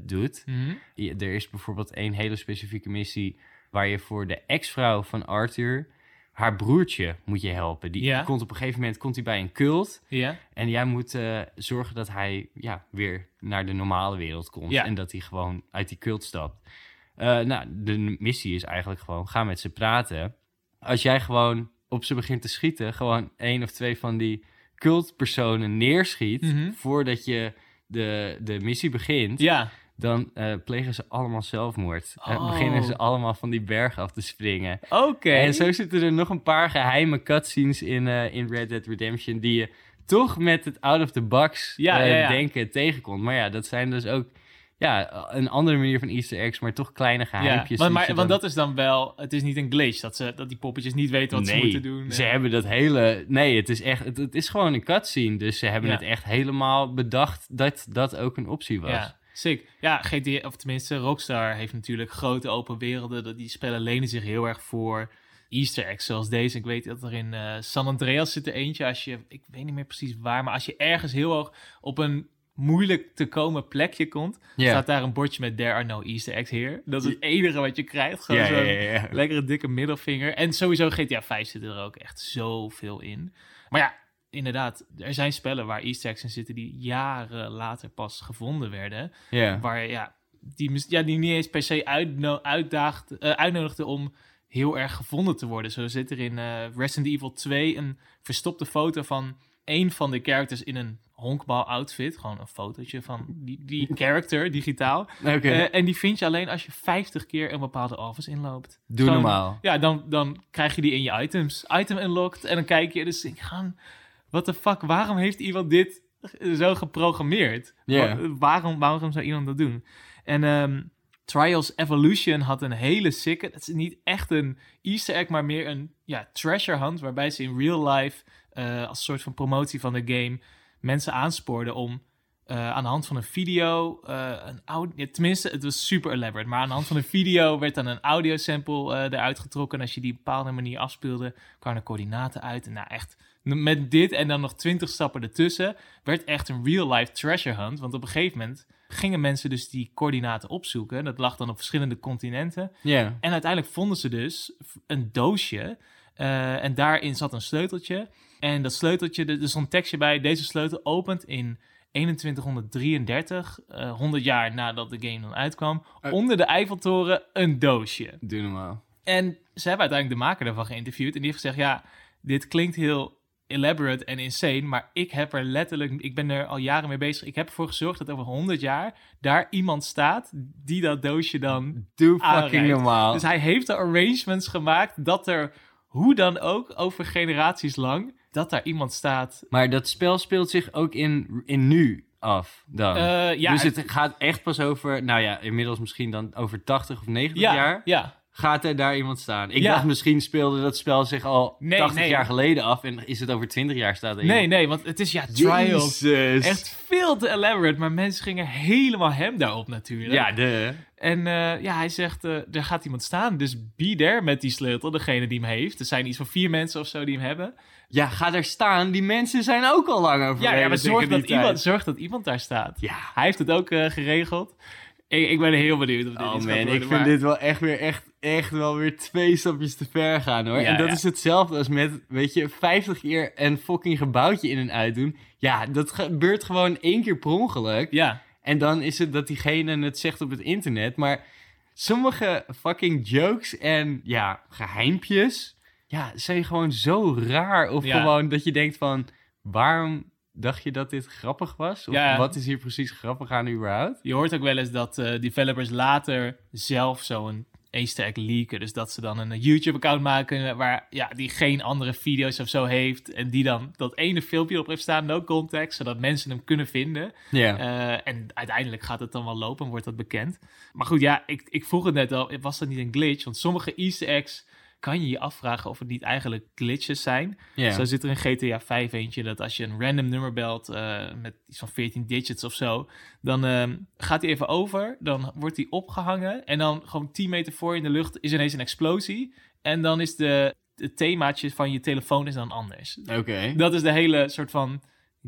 Speaker 1: doet,
Speaker 2: Mhm.
Speaker 1: je- er is bijvoorbeeld één hele specifieke missie waar je voor de ex-vrouw van Arthur, haar broertje moet je helpen. Die
Speaker 2: Ja.
Speaker 1: komt op een gegeven moment komt hij bij een cult
Speaker 2: ja,
Speaker 1: en jij moet eh, zorgen dat hij ja, weer naar de normale wereld komt
Speaker 2: Ja.
Speaker 1: en dat hij gewoon uit die cult stapt. Eh, nou, de missie is eigenlijk gewoon, ga met ze praten. Als jij gewoon op ze begint te schieten, gewoon één of twee van die cultpersonen neerschiet
Speaker 2: Mhm.
Speaker 1: voordat je de, de missie begint,
Speaker 2: ja,
Speaker 1: dan eh, plegen ze allemaal zelfmoord. En
Speaker 2: Oh.
Speaker 1: beginnen ze allemaal van die berg af te springen.
Speaker 2: Oké.
Speaker 1: En zo zitten er nog een paar geheime cutscenes in, eh, in Red Dead Redemption... die je toch met het out-of-the-box
Speaker 2: Ja,
Speaker 1: eh,
Speaker 2: ja, ja.
Speaker 1: denken tegenkomt. Maar ja, dat zijn dus ook ja, een andere manier van easter eggs... maar toch kleine
Speaker 2: ja,
Speaker 1: geheimpjes.
Speaker 2: want,
Speaker 1: die
Speaker 2: maar, want dat is dan wel... Het is niet een glitch dat, ze, dat die poppetjes niet weten wat ze moeten doen.
Speaker 1: Ze
Speaker 2: Eh,
Speaker 1: hebben dat hele. Nee, het is echt. Het, het is gewoon een cutscene. Dus ze hebben
Speaker 2: Ja.
Speaker 1: het echt helemaal bedacht dat dat ook een optie was.
Speaker 2: Ja, sick. Ja, GTA, of tenminste, Rockstar heeft natuurlijk grote open werelden. Dat- Die spellen lenen zich heel erg voor easter eggs zoals deze. Ik weet dat er in eh, San Andreas zit er eentje. Als je, ik weet niet meer precies waar, maar als je ergens heel hoog op een moeilijk te komen plekje komt, staat daar een bordje met There are no easter eggs here. Dat is het enige wat je krijgt. Gewoon lekkere dikke middelvinger. En sowieso GTA 5 zit er ook echt zoveel in. Maar ja, inderdaad, er zijn spellen waar easter eggs in zitten die jaren later pas gevonden werden.
Speaker 1: Ja.
Speaker 2: Waar ja, die, ja, die niet eens per se uitno eh, uitnodigde om heel erg gevonden te worden. Zo zit er in eh, Resident Evil 2 een verstopte foto van een van de characters in een honkbal outfit. Gewoon een fotootje van die, die character, digitaal. Eh, en die vind je alleen als je 50 keer een bepaalde office inloopt.
Speaker 1: Doe
Speaker 2: Gewoon-
Speaker 1: normaal.
Speaker 2: Ja, dan, dan krijg je die in je items. Item unlocked. En dan kijk je. Dus ik ga. What the fuck? Waarom heeft iemand dit zo geprogrammeerd? Waarom, waarom zou iemand dat doen? En ehm, Trials Evolution had een hele sikke. Het is niet echt een Easter egg, maar meer een ja, treasure hunt. Waarbij ze in real life. eh, als soort van promotie van de game. mensen aanspoorden om. eh, aan de hand van een video, eh, een audio, ja, tenminste, het was super elaborate, maar aan de hand van een video werd dan een audio sample eh, eruit getrokken. En als je die op een bepaalde manier afspeelde, kwamen er coördinaten uit. En nou echt, met dit en dan nog twintig stappen ertussen, werd echt een real-life treasure hunt. Want op een gegeven moment gingen mensen dus die coördinaten opzoeken. Dat lag dan op verschillende continenten.
Speaker 1: Ja.
Speaker 2: En uiteindelijk vonden ze dus een doosje. eh, en daarin zat een sleuteltje. En dat sleuteltje, er stond een tekstje bij. Deze sleutel opent in 2133, eh 100 jaar nadat de game dan uitkwam.
Speaker 1: Eh.
Speaker 2: Onder de Eiffeltoren een doosje.
Speaker 1: Doe normaal.
Speaker 2: En ze hebben uiteindelijk de maker daarvan geïnterviewd. En die heeft gezegd, ja, dit klinkt heel elaborate en insane. Maar ik heb er letterlijk, ik ben er al jaren mee bezig. Ik heb ervoor gezorgd dat over 100 jaar daar iemand staat die dat doosje dan
Speaker 1: Doe fucking normaal.
Speaker 2: dus hij heeft de arrangements gemaakt dat er, hoe dan ook, over generaties lang, dat daar iemand staat.
Speaker 1: Maar dat spel speelt zich ook in, in nu af dan.
Speaker 2: Eh, ja,
Speaker 1: dus het gaat echt pas over, nou ja, inmiddels misschien dan over 80 of 90
Speaker 2: ja,
Speaker 1: jaar.
Speaker 2: ja,
Speaker 1: Gaat er daar iemand staan? Ik
Speaker 2: Ja.
Speaker 1: dacht misschien speelde dat spel zich al
Speaker 2: Nee,
Speaker 1: 80
Speaker 2: nee.
Speaker 1: jaar geleden af en is het over 20 jaar staat er
Speaker 2: Nee,
Speaker 1: iemand.
Speaker 2: nee, want het is ja, Trials.
Speaker 1: Jezus.
Speaker 2: Echt veel te elaborate, maar mensen gingen helemaal hem daarop natuurlijk.
Speaker 1: Ja, de.
Speaker 2: En eh, ja, hij zegt, eh, er gaat iemand staan, dus be there met die sleutel, degene die hem heeft. Er zijn iets van vier mensen of zo die hem hebben.
Speaker 1: Ja, ga daar staan. Die mensen zijn ook al lang overleden.
Speaker 2: Ja, ja maar zorg dat, iemand, zorg dat iemand daar staat.
Speaker 1: Ja.
Speaker 2: Hij heeft het ook eh, geregeld. Ik, ik ben heel benieuwd of dit
Speaker 1: Oh man, ik
Speaker 2: worden,
Speaker 1: vind
Speaker 2: maar-
Speaker 1: dit wel echt weer, echt, echt wel weer twee stapjes te ver gaan hoor.
Speaker 2: Ja,
Speaker 1: en dat
Speaker 2: ja.
Speaker 1: is hetzelfde als met, weet je, 50 keer een fucking gebouwtje in en uit doen. Ja, dat gebeurt gewoon één keer per ongeluk.
Speaker 2: Ja,
Speaker 1: En dan is het dat diegene het zegt op het internet. Maar sommige fucking jokes en ja, geheimpjes, ja, zijn gewoon zo raar. Of
Speaker 2: Ja.
Speaker 1: gewoon dat je denkt van, waarom dacht je dat dit grappig was? Of
Speaker 2: Ja.
Speaker 1: wat is hier precies grappig aan überhaupt?
Speaker 2: je hoort ook wel eens dat eh, developers later zelf zo'n Easter egg leaken. Dus dat ze dan een YouTube-account maken waar ja, die geen andere video's of zo heeft. En die dan dat ene filmpje op heeft staan, no context, zodat mensen hem kunnen vinden.
Speaker 1: Ja.
Speaker 2: Eh, en uiteindelijk gaat het dan wel lopen en wordt dat bekend. Maar goed, ja, ik, ik vroeg het net al, was dat niet een glitch? Want sommige Easter eggs kan je je afvragen of het niet eigenlijk glitches zijn. Zo zit er in GTA 5 eentje dat als je een random nummer belt eh, met iets van 14 digits of zo, dan ehm, gaat hij even over, dan wordt hij opgehangen en dan gewoon 10 meter voor in de lucht is ineens een explosie. En dan is de, het themaatje van je telefoon is dan anders.
Speaker 1: Oké.
Speaker 2: Dat is de hele soort van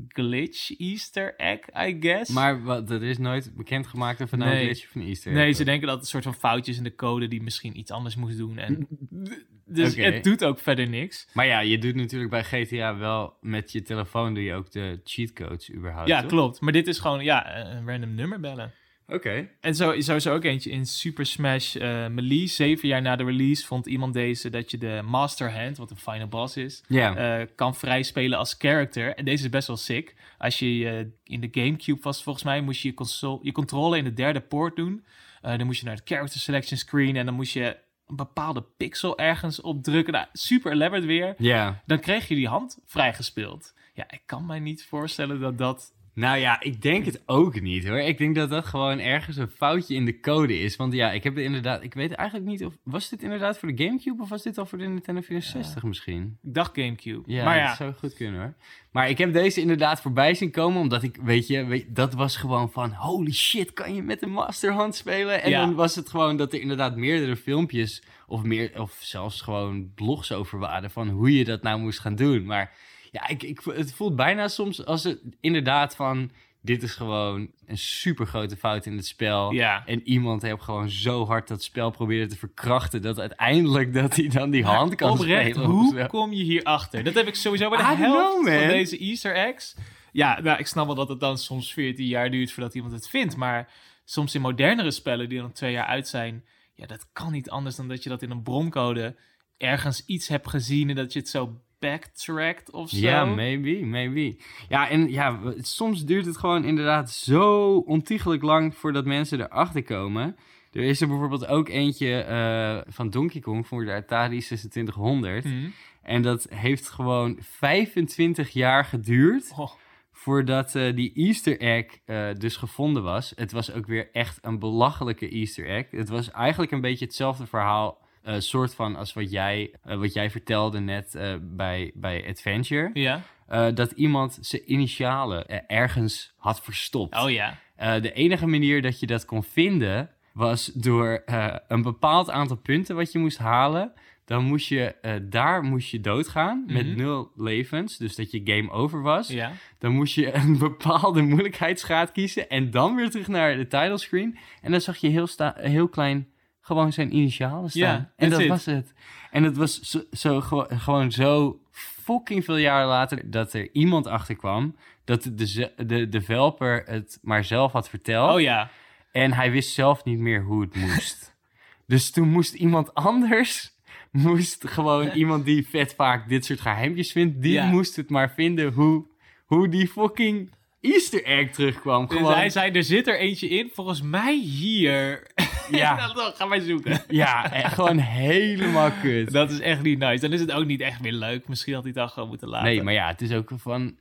Speaker 2: glitch Easter egg, I guess.
Speaker 1: Maar wat, dat is nooit bekendgemaakt of nou een
Speaker 2: Nee.
Speaker 1: glitch of een easter
Speaker 2: Nee,
Speaker 1: egg
Speaker 2: ze
Speaker 1: was.
Speaker 2: denken dat het een soort van foutjes in de code die misschien iets anders moest doen. En dus het doet ook verder niks.
Speaker 1: Maar ja, je doet natuurlijk bij GTA wel met je telefoon doe je ook de cheatcodes überhaupt,
Speaker 2: Ja,
Speaker 1: toch?
Speaker 2: klopt. Maar dit is gewoon ja, een random nummer bellen.
Speaker 1: Oké.
Speaker 2: En zo, zo is er ook eentje in Super Smash eh Melee. Zeven jaar na de release vond iemand deze dat je de Master Hand, wat een final boss is, eh, kan vrijspelen als character. En deze is best wel sick. Als je eh, in de Gamecube was, volgens mij, moest je je, console, je controle in de derde poort doen. Dan moest je naar het character selection screen en dan moest je een bepaalde pixel ergens op drukken. Nou, super elaborate weer.
Speaker 1: ja.
Speaker 2: Dan kreeg je die hand vrijgespeeld. Ja, ik kan mij niet voorstellen dat dat...
Speaker 1: Nou ja, ik denk het ook niet hoor. Ik denk dat dat gewoon ergens een foutje in de code is. Want ja, ik heb inderdaad. Ik weet eigenlijk niet of. Was dit inderdaad voor de Gamecube of was dit al voor de Nintendo 64 misschien?
Speaker 2: Ik dacht Gamecube.
Speaker 1: Ja,
Speaker 2: maar
Speaker 1: dat
Speaker 2: ja,
Speaker 1: zou goed kunnen hoor. Maar ik heb deze inderdaad voorbij zien komen, omdat ik, weet je, weet, dat was gewoon van, holy shit, kan je met een masterhand spelen? En
Speaker 2: Ja.
Speaker 1: dan was het gewoon dat er inderdaad meerdere filmpjes, of, meer, of zelfs gewoon blogs over waren, van hoe je dat nou moest gaan doen. Maar ja, ik, ik, het voelt bijna soms als het inderdaad van, dit is gewoon een super grote fout in het spel.
Speaker 2: ja.
Speaker 1: En iemand heeft gewoon zo hard dat spel proberen te verkrachten, dat uiteindelijk dat hij dan die hand kan
Speaker 2: Oprecht,
Speaker 1: spelen.
Speaker 2: hoe kom je hierachter? Dat heb ik sowieso bij de
Speaker 1: I
Speaker 2: helft
Speaker 1: know,
Speaker 2: van deze Easter eggs. Ja, nou, ik snap wel dat het dan soms 14 jaar duurt voordat iemand het vindt. Maar soms in modernere spellen die dan twee jaar uit zijn... Ja, dat kan niet anders dan dat je dat in een broncode ergens iets hebt gezien... en dat je het zo backtrackt of zo.
Speaker 1: Ja, maybe, maybe. Ja, en ja, soms duurt het gewoon inderdaad zo ontiegelijk lang voordat mensen erachter komen. Er is er bijvoorbeeld ook eentje eh, van Donkey Kong voor de Atari 2600.
Speaker 2: Hm.
Speaker 1: En dat heeft gewoon 25 jaar geduurd
Speaker 2: Oh,
Speaker 1: voordat eh, die Easter egg eh, dus gevonden was. Het was ook weer echt een belachelijke Easter egg. Het was eigenlijk een beetje hetzelfde verhaal, eh, soort van als wat jij, eh, wat jij vertelde net eh, bij, bij Adventure.
Speaker 2: ja.
Speaker 1: Dat iemand zijn initialen ergens had verstopt.
Speaker 2: Oh ja.
Speaker 1: De enige manier dat je dat kon vinden was door een bepaald aantal punten wat je moest halen. Dan moest je daar moest je doodgaan met
Speaker 2: Mhm.
Speaker 1: nul levens, dus dat je game over was.
Speaker 2: Ja.
Speaker 1: Dan moest je een bepaalde moeilijkheidsgraad kiezen en dan weer terug naar de title screen. En dan zag je heel, sta- heel klein gewoon zijn initialen staan. En dat
Speaker 2: it.
Speaker 1: was het. En het was zo, zo, gewo- gewoon zo fucking veel jaren later dat er iemand achterkwam dat de, ze- de developer het maar zelf had verteld.
Speaker 2: Oh ja.
Speaker 1: En hij wist zelf niet meer hoe het moest. dus toen moest iemand anders, moest gewoon iemand die vet vaak dit soort geheimpjes vindt, die
Speaker 2: Ja.
Speaker 1: moest het maar vinden hoe, hoe die fucking Easter egg terugkwam.
Speaker 2: Dus
Speaker 1: Gewoon,
Speaker 2: hij zei, er zit er eentje in, volgens mij hier.
Speaker 1: Ja.
Speaker 2: dan gaan wij zoeken.
Speaker 1: Ja, en gewoon helemaal kut.
Speaker 2: Dat is echt niet nice. Dan is het ook niet echt meer leuk. Misschien had hij het dan gewoon moeten laten.
Speaker 1: Nee, maar ja, het is ook van...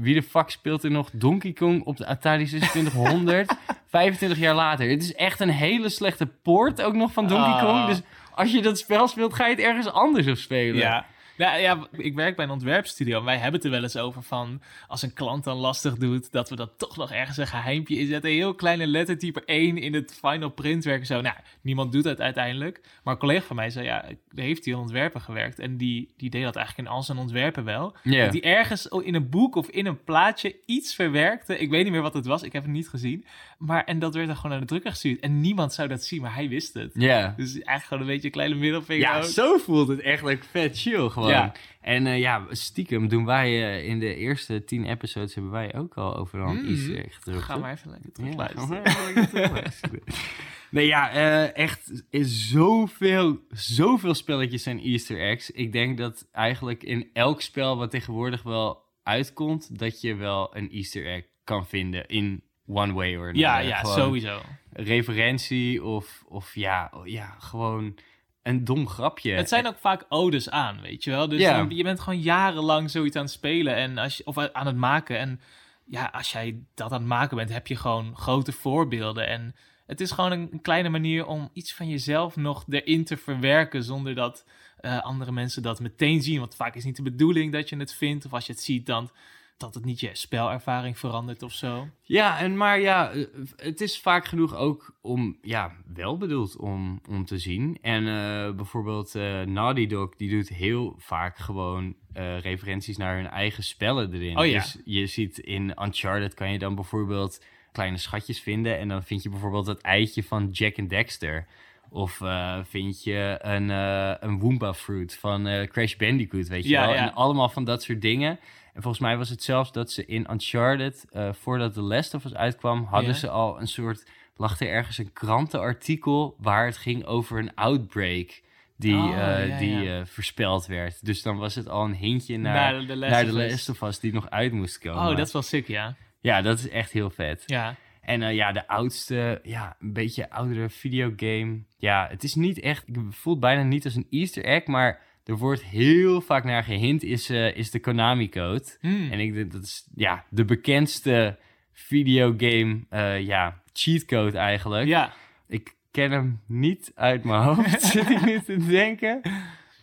Speaker 1: Wie de fuck speelt er nog Donkey Kong op de Atari 2600? 25 jaar later. Het is echt een hele slechte poort ook nog van Donkey
Speaker 2: Ah.
Speaker 1: Kong. Dus als je dat spel speelt, ga je het ergens anders op spelen.
Speaker 2: Ja. Nou ja, ik werk bij een ontwerpstudio en wij hebben het er wel eens over van... als een klant dan lastig doet, dat we dat toch nog ergens een geheimpje inzetten. Een heel kleine lettertype 1 in het final printwerk en zo. Nou, niemand doet dat uiteindelijk. Maar een collega van mij zei, ja, heeft hij ontwerpen gewerkt. En die, die deed dat eigenlijk in al zijn ontwerpen wel. Dat hij ergens in een boek of in een plaatje iets verwerkte. Ik weet niet meer wat het was, ik heb het niet gezien. Maar, en dat werd dan gewoon naar de drukker gestuurd. En niemand zou dat zien, maar hij wist het.
Speaker 1: Ja.
Speaker 2: Dus eigenlijk gewoon een beetje een kleine middelvinger
Speaker 1: Ja,
Speaker 2: ook.
Speaker 1: zo voelt het echt like vet chill gewoon.
Speaker 2: Ja.
Speaker 1: En eh, ja, stiekem doen wij eh, in de eerste tien episodes hebben wij ook al overal een
Speaker 2: Mm.
Speaker 1: Easter egg gedrukt.
Speaker 2: Ga maar even lekker
Speaker 1: Ja,
Speaker 2: terugluisteren.
Speaker 1: lekker terugluisteren. Nee, ja, eh, echt is zoveel, zoveel spelletjes zijn Easter eggs. Ik denk dat eigenlijk in elk spel wat tegenwoordig wel uitkomt, dat je wel een Easter egg kan vinden in one way or another.
Speaker 2: Ja, ja,
Speaker 1: Gewoon
Speaker 2: sowieso.
Speaker 1: Referentie of, of ja, ja, gewoon een dom grapje.
Speaker 2: Het zijn ook vaak odes aan, weet je wel. Dus
Speaker 1: Ja.
Speaker 2: je bent gewoon jarenlang zoiets aan het spelen en als je, of aan het maken. En ja, als jij dat aan het maken bent, heb je gewoon grote voorbeelden. En het is gewoon een, een kleine manier om iets van jezelf nog erin te verwerken zonder dat eh, andere mensen dat meteen zien. Want vaak is niet de bedoeling dat je het vindt. Of als je het ziet, dan dat het niet je spelervaring verandert of zo.
Speaker 1: Ja, en maar ja, eh, het is vaak genoeg ook om, ja, wel bedoeld om, om te zien. En eh, bijvoorbeeld eh Naughty Dog, die doet heel vaak gewoon referenties naar hun eigen spellen erin.
Speaker 2: Oh ja.
Speaker 1: Dus je ziet in Uncharted kan je dan bijvoorbeeld kleine schatjes vinden. En dan vind je bijvoorbeeld het eitje van Jack en Dexter. Of vind je een, eh een Woomba Fruit van Crash Bandicoot, weet je
Speaker 2: Ja,
Speaker 1: wel.
Speaker 2: ja.
Speaker 1: En allemaal van dat soort dingen. En volgens mij was het zelfs dat ze in Uncharted, eh, voordat The Last of Us uitkwam, hadden ze al een soort lag er ergens een krantenartikel waar het ging over een outbreak die,
Speaker 2: Oh,
Speaker 1: eh,
Speaker 2: ja,
Speaker 1: die
Speaker 2: ja.
Speaker 1: eh, voorspeld werd. Dus dan was het al een hintje naar,
Speaker 2: Naar de Last
Speaker 1: naar
Speaker 2: of
Speaker 1: de
Speaker 2: Us.
Speaker 1: Last of Us die nog uit moest komen.
Speaker 2: Oh, dat is wel sick, ja.
Speaker 1: Ja, dat is echt heel vet.
Speaker 2: Ja.
Speaker 1: En eh, ja, de oudste, ja, een beetje oudere videogame. Ja, het is niet echt, ik voel het bijna niet als een easter egg, maar er wordt heel vaak naar gehint, is, eh, is de Konami-code.
Speaker 2: Hmm.
Speaker 1: En ik denk dat is ja, de bekendste videogame, eh ja, cheatcode eigenlijk.
Speaker 2: Ja.
Speaker 1: Ik ken hem niet uit mijn hoofd, zit ik nu te denken.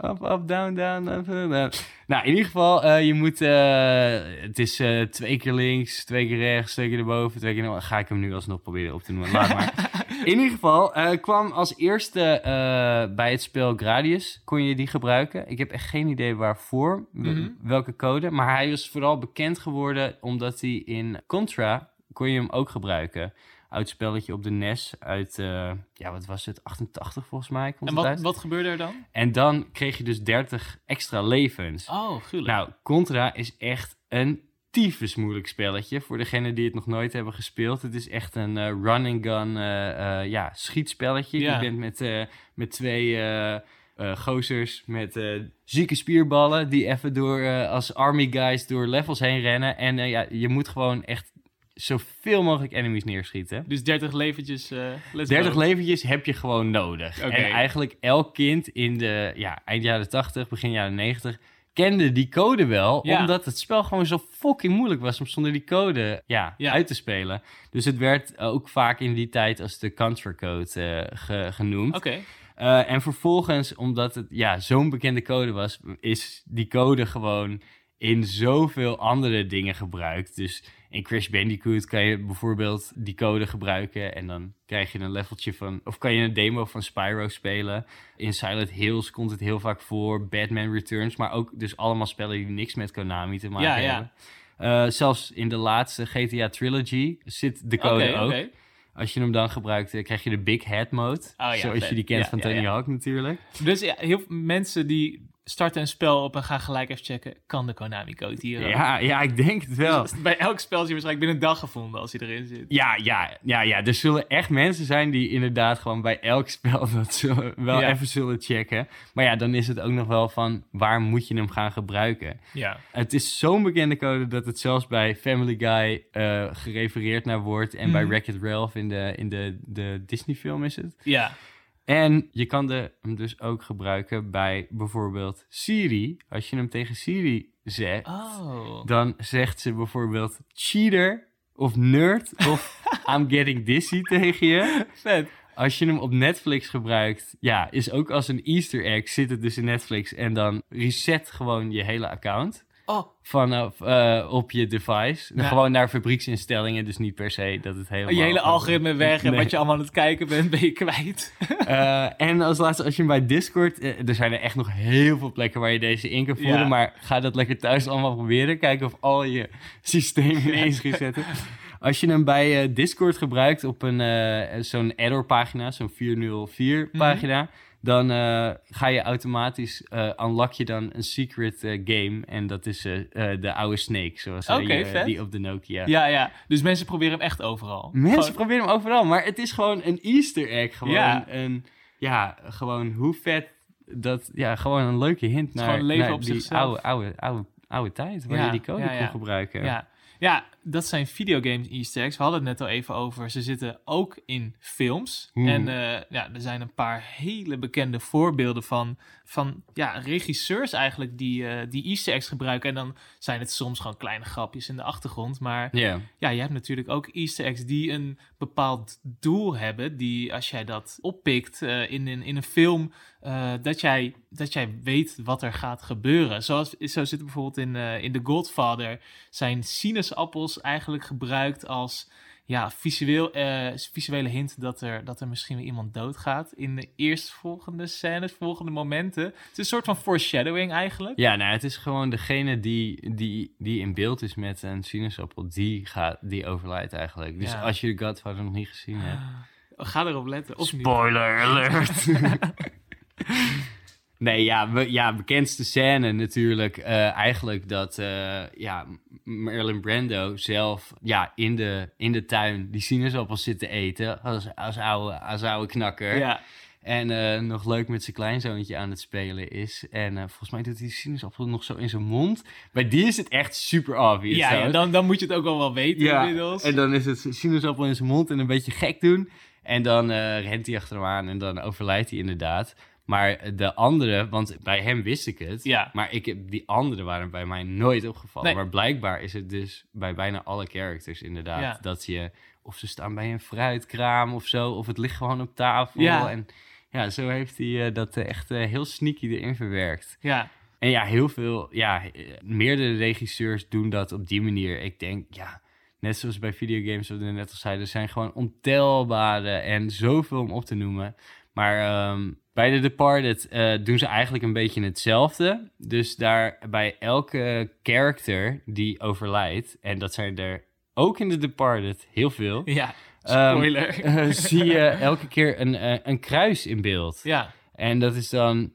Speaker 1: Up, up, down, down, up, down, down. Nou, in ieder geval, eh, je moet... eh, het is eh, twee keer links, twee keer rechts, twee keer erboven, twee keer... naar- Ga ik hem nu alsnog proberen op te noemen, laat maar. In ieder geval, kwam als eerste bij het spel Gradius, kon je die gebruiken. Ik heb echt geen idee waarvoor,
Speaker 2: Mhm.
Speaker 1: welke code. Maar hij is vooral bekend geworden omdat hij in Contra, kon je hem ook gebruiken. Oud spelletje op de NES uit, eh, ja wat was het, 88 volgens mij komt
Speaker 2: En wat,
Speaker 1: uit.
Speaker 2: wat gebeurde er dan?
Speaker 1: En dan kreeg je dus 30 extra levens.
Speaker 2: Oh, gruwelijk.
Speaker 1: Nou, Contra is echt een tyfus moeilijk spelletje. Voor degenen die het nog nooit hebben gespeeld. Het is echt een eh, run-and-gun eh, ja, schietspelletje.
Speaker 2: Ja.
Speaker 1: Je bent met, met twee eh, gozers met zieke spierballen... die even door, als army guys door levels heen rennen. En ja, je moet gewoon echt zoveel mogelijk enemies neerschieten.
Speaker 2: Dus 30 leventjes, eh let's
Speaker 1: 30
Speaker 2: go.
Speaker 1: leventjes heb je gewoon nodig. En eigenlijk elk kind in de ja, eind jaren 80, begin jaren 90 kende die code wel,
Speaker 2: Ja.
Speaker 1: omdat het spel gewoon zo fucking moeilijk was om zonder die code ja,
Speaker 2: Ja.
Speaker 1: uit te spelen. Dus het werd ook vaak in die tijd als de Contra Code eh, ge- genoemd.
Speaker 2: Oké.
Speaker 1: Eh, en vervolgens, omdat het ja, zo'n bekende code was, is die code gewoon in zoveel andere dingen gebruikt. Dus in Crash Bandicoot kan je bijvoorbeeld die code gebruiken en dan krijg je een leveltje van, of kan je een demo van Spyro spelen. In Silent Hills komt het heel vaak voor, Batman Returns, maar ook dus allemaal spellen die niks met Konami te maken
Speaker 2: Ja, ja.
Speaker 1: hebben. Eh, zelfs in de laatste GTA Trilogy zit de code ook. Als je hem dan gebruikt, eh, krijg je de Big Head mode.
Speaker 2: Oh ja,
Speaker 1: zoals
Speaker 2: vet.
Speaker 1: je die kent
Speaker 2: Ja,
Speaker 1: van
Speaker 2: ja,
Speaker 1: Tony
Speaker 2: ja.
Speaker 1: Hawk natuurlijk.
Speaker 2: Dus ja, heel veel mensen die starten een spel op en gaan gelijk even checken, kan de Konami-code hier?
Speaker 1: Ja, ja, ik denk het wel.
Speaker 2: Dus bij elk spel is hij waarschijnlijk binnen een dag gevonden als hij erin zit.
Speaker 1: Ja, ja, ja, ja. Er zullen echt mensen zijn die inderdaad gewoon bij elk spel dat zullen, wel
Speaker 2: Ja.
Speaker 1: even zullen checken. Maar ja, dan is het ook nog wel van waar moet je hem gaan gebruiken.
Speaker 2: Ja.
Speaker 1: Het is zo'n bekende code dat het zelfs bij Family Guy eh, gerefereerd naar wordt. En bij
Speaker 2: Mhm.
Speaker 1: Wreck-It Ralph in de, in de, de Disney film is het.
Speaker 2: Ja.
Speaker 1: En je kan de, hem dus ook gebruiken bij bijvoorbeeld Siri. Als je hem tegen Siri zegt,
Speaker 2: Oh.
Speaker 1: dan zegt ze bijvoorbeeld cheater of nerd of I'm getting dizzy tegen je.
Speaker 2: Vet.
Speaker 1: Als je hem op Netflix gebruikt, ja, is ook als een easter egg, zit het dus in Netflix en dan reset gewoon je hele account
Speaker 2: Oh.
Speaker 1: vanaf eh, op je device.
Speaker 2: Ja.
Speaker 1: Gewoon naar fabrieksinstellingen, dus niet per se dat het helemaal...
Speaker 2: Je hele algoritme weg en
Speaker 1: Nee.
Speaker 2: wat je allemaal aan het kijken bent, ben je kwijt.
Speaker 1: Eh, en als laatste, als je hem bij Discord... eh, er zijn er echt nog heel veel plekken waar je deze in kan voeren.
Speaker 2: Ja.
Speaker 1: Maar ga dat lekker thuis allemaal proberen. Kijken of al je systemen ineens zetten. Als je hem bij Discord gebruikt op een zo'n error pagina, zo'n 404
Speaker 2: Mhm.
Speaker 1: pagina... Dan eh, ga je automatisch, eh unlock je dan een secret eh, game. En dat is de oude Snake, zoals je- die op de Nokia.
Speaker 2: Ja, ja. Dus mensen proberen hem echt overal.
Speaker 1: Mensen
Speaker 2: Gewoon-
Speaker 1: proberen hem overal, maar het is gewoon een easter egg. Gewoon
Speaker 2: Ja.
Speaker 1: een, ja, gewoon hoe vet dat, ja, gewoon een leuke hint naar,
Speaker 2: gewoon leven
Speaker 1: naar
Speaker 2: op
Speaker 1: die oude, oude, oude, oude tijd, waar
Speaker 2: Ja,
Speaker 1: je die code
Speaker 2: ja,
Speaker 1: kon gebruiken.
Speaker 2: Ja. ja, dat zijn videogames easter eggs. We hadden het net al even over. Ze zitten ook in films.
Speaker 1: Hmm.
Speaker 2: En eh, ja, er zijn een paar hele bekende voorbeelden van, van ja, regisseurs eigenlijk die, eh, die easter eggs gebruiken. En dan zijn het soms gewoon kleine grapjes in de achtergrond. Maar
Speaker 1: Ja.
Speaker 2: ja, je hebt natuurlijk ook easter eggs die een bepaald doel hebben. Die als jij dat oppikt eh, in, in, in een film, dat, jij, dat jij weet wat er gaat gebeuren. Zoals, zo zit bijvoorbeeld in, in The Godfather, zijn sinaasappels eigenlijk gebruikt als ja, visueel, eh, visuele hint dat er, dat er misschien weer iemand doodgaat in de eerstvolgende scènes, volgende momenten. Het is een soort van foreshadowing eigenlijk.
Speaker 1: ja, nou, het is gewoon degene die, die, die in beeld is met een sinaasappel, die, gaat, die overlijdt eigenlijk. Dus
Speaker 2: Ja.
Speaker 1: als je de Godfather nog niet gezien hebt.
Speaker 2: Ga erop letten. Of niet.
Speaker 1: Spoiler alert! Nee, ja, we, ja, bekendste scène natuurlijk. eh, eigenlijk dat eh, ja, Marilyn Brando zelf ja, in, de, in de tuin die sinaasappels zit te eten. Als, als, oude, als oude knakker.
Speaker 2: Ja.
Speaker 1: En eh, nog leuk met zijn kleinzoontje aan het spelen is. En volgens mij doet hij die sinaasappel nog zo in zijn mond. Bij die is het echt super obvious.
Speaker 2: Ja, dan, dan moet je het ook wel wel weten
Speaker 1: Ja,
Speaker 2: inmiddels.
Speaker 1: En dan is het sinaasappel in zijn mond en een beetje gek doen. En dan rent hij achter hem aan en dan overlijdt hij inderdaad. Maar de andere, want bij hem wist ik het.
Speaker 2: Ja.
Speaker 1: Maar ik heb, die andere waren bij mij nooit opgevallen.
Speaker 2: Nee.
Speaker 1: Maar blijkbaar is het dus bij bijna alle characters inderdaad.
Speaker 2: Ja.
Speaker 1: Dat je, of ze staan bij een fruitkraam of zo. Of het ligt gewoon op tafel.
Speaker 2: Ja.
Speaker 1: En ja, zo heeft hij eh, dat eh, echt eh, heel sneaky erin verwerkt.
Speaker 2: Ja,
Speaker 1: En ja, heel veel, ja, meerdere regisseurs doen dat op die manier. Ik denk, ja, net zoals bij videogames, wat we net al zeiden, er zijn gewoon ontelbare en zoveel om op te noemen. Maar ehm, bij The Departed eh, doen ze eigenlijk een beetje hetzelfde. Dus daar bij elke character die overlijdt, en dat zijn er ook in The Departed heel veel,
Speaker 2: ja.
Speaker 1: Ehm,
Speaker 2: Spoiler.
Speaker 1: eh, zie je elke keer een, eh, een kruis in beeld.
Speaker 2: ja,
Speaker 1: En dat is dan,